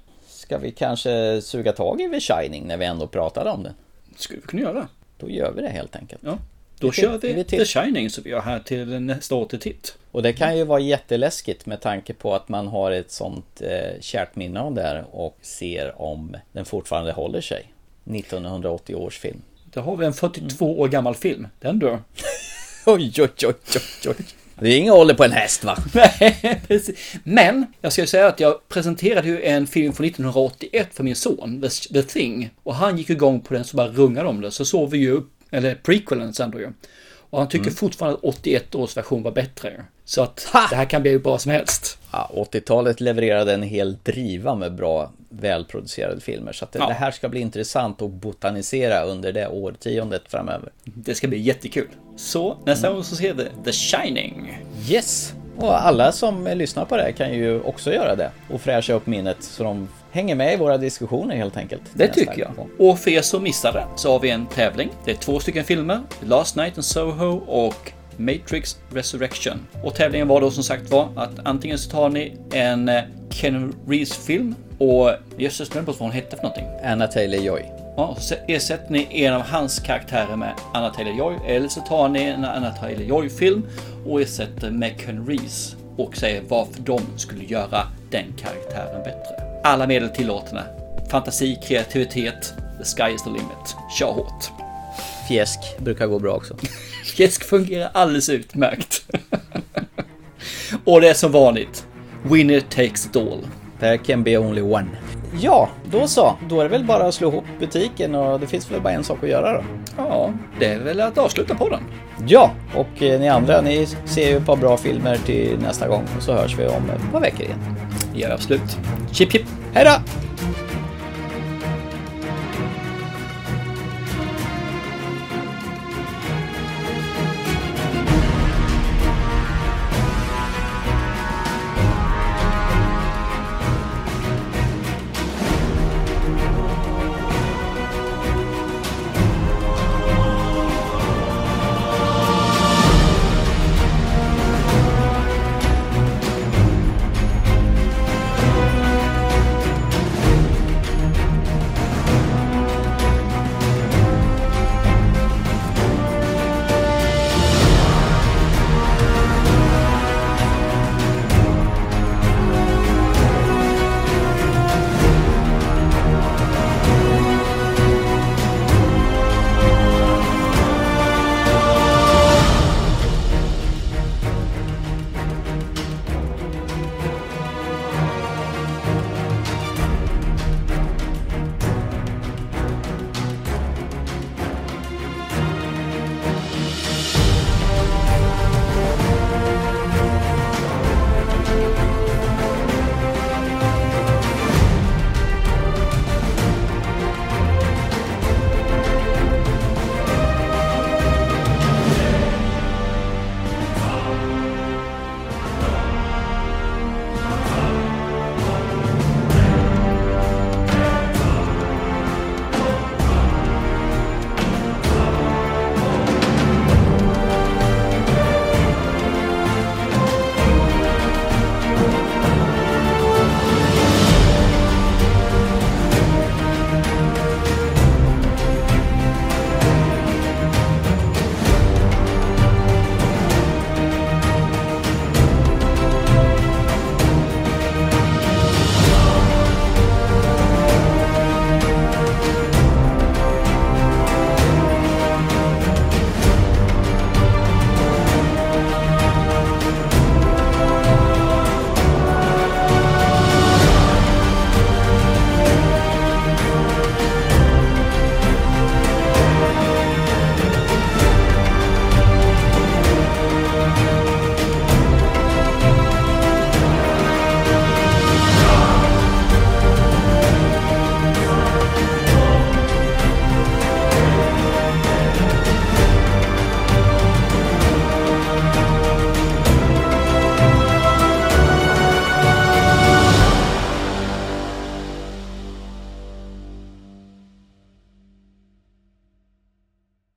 Ska vi kanske suga tag i The Shining när vi ändå pratade om det? Skulle vi kunna göra. Då gör vi det helt enkelt. Ja. Då vi kör vi, vi The Shining så vi har här till nästa år till titt. Och det kan ju vara jätteläskigt med tanke på att man har ett sånt eh, kärt minne av det här och ser om den fortfarande håller sig. 1980 års film. Då har vi en 42 år gammal film. Den dör. oj, oj, oj, oj, oj. Det är ingen ålder på en häst va? Nej, precis. Men jag ska säga att jag presenterade ju en film från 1981 för min son, The, The Thing. Och han gick igång på den så bara rungade om det. Så såg vi ju, eller prequelen sen då ju. Och han tycker mm. fortfarande att 81 års version var bättre. Så att ha! det här kan bli hur bra som helst. Ja, 80-talet levererade en hel driva med bra välproducerade filmer. Så att det, ja. det, här ska bli intressant att botanisera under det årtiondet framöver. Det ska bli jättekul. Så nästa mm. gång så ser vi The Shining. Yes! Och alla som lyssnar på det här kan ju också göra det och fräscha upp minnet så de hänger med i våra diskussioner helt enkelt. Det tycker jag. Och för er som missade så har vi en tävling. Det är två stycken filmer. Last Night in Soho och Matrix Resurrection. Och tävlingen var då som sagt var att antingen så tar ni en eh, Ken Reeves film och jösses glömde bort vad hon hette för någonting. Anna Taylor-Joy. Ja, så ersätter ni en av hans karaktärer med Anna Taylor-Joy eller så tar ni en Anna Taylor-Joy film och ersätter med Ken Reeves och säger varför de skulle göra den karaktären bättre. Alla medel tillåtna. Fantasi, kreativitet, the sky is the limit. Kör hårt. Fjäsk brukar gå bra också. Fjäsk fungerar alldeles utmärkt. och det är som vanligt. Winner takes it all. There can be only one. Ja, då så. Då är det väl bara att slå ihop butiken och det finns väl bara en sak att göra då. Ja, det är väl att avsluta på den. Ja, och eh, ni andra, ni ser ju ett par bra filmer till nästa gång och så hörs vi om ett par veckor igen. Ja, absolut. Chip chip. Hej då!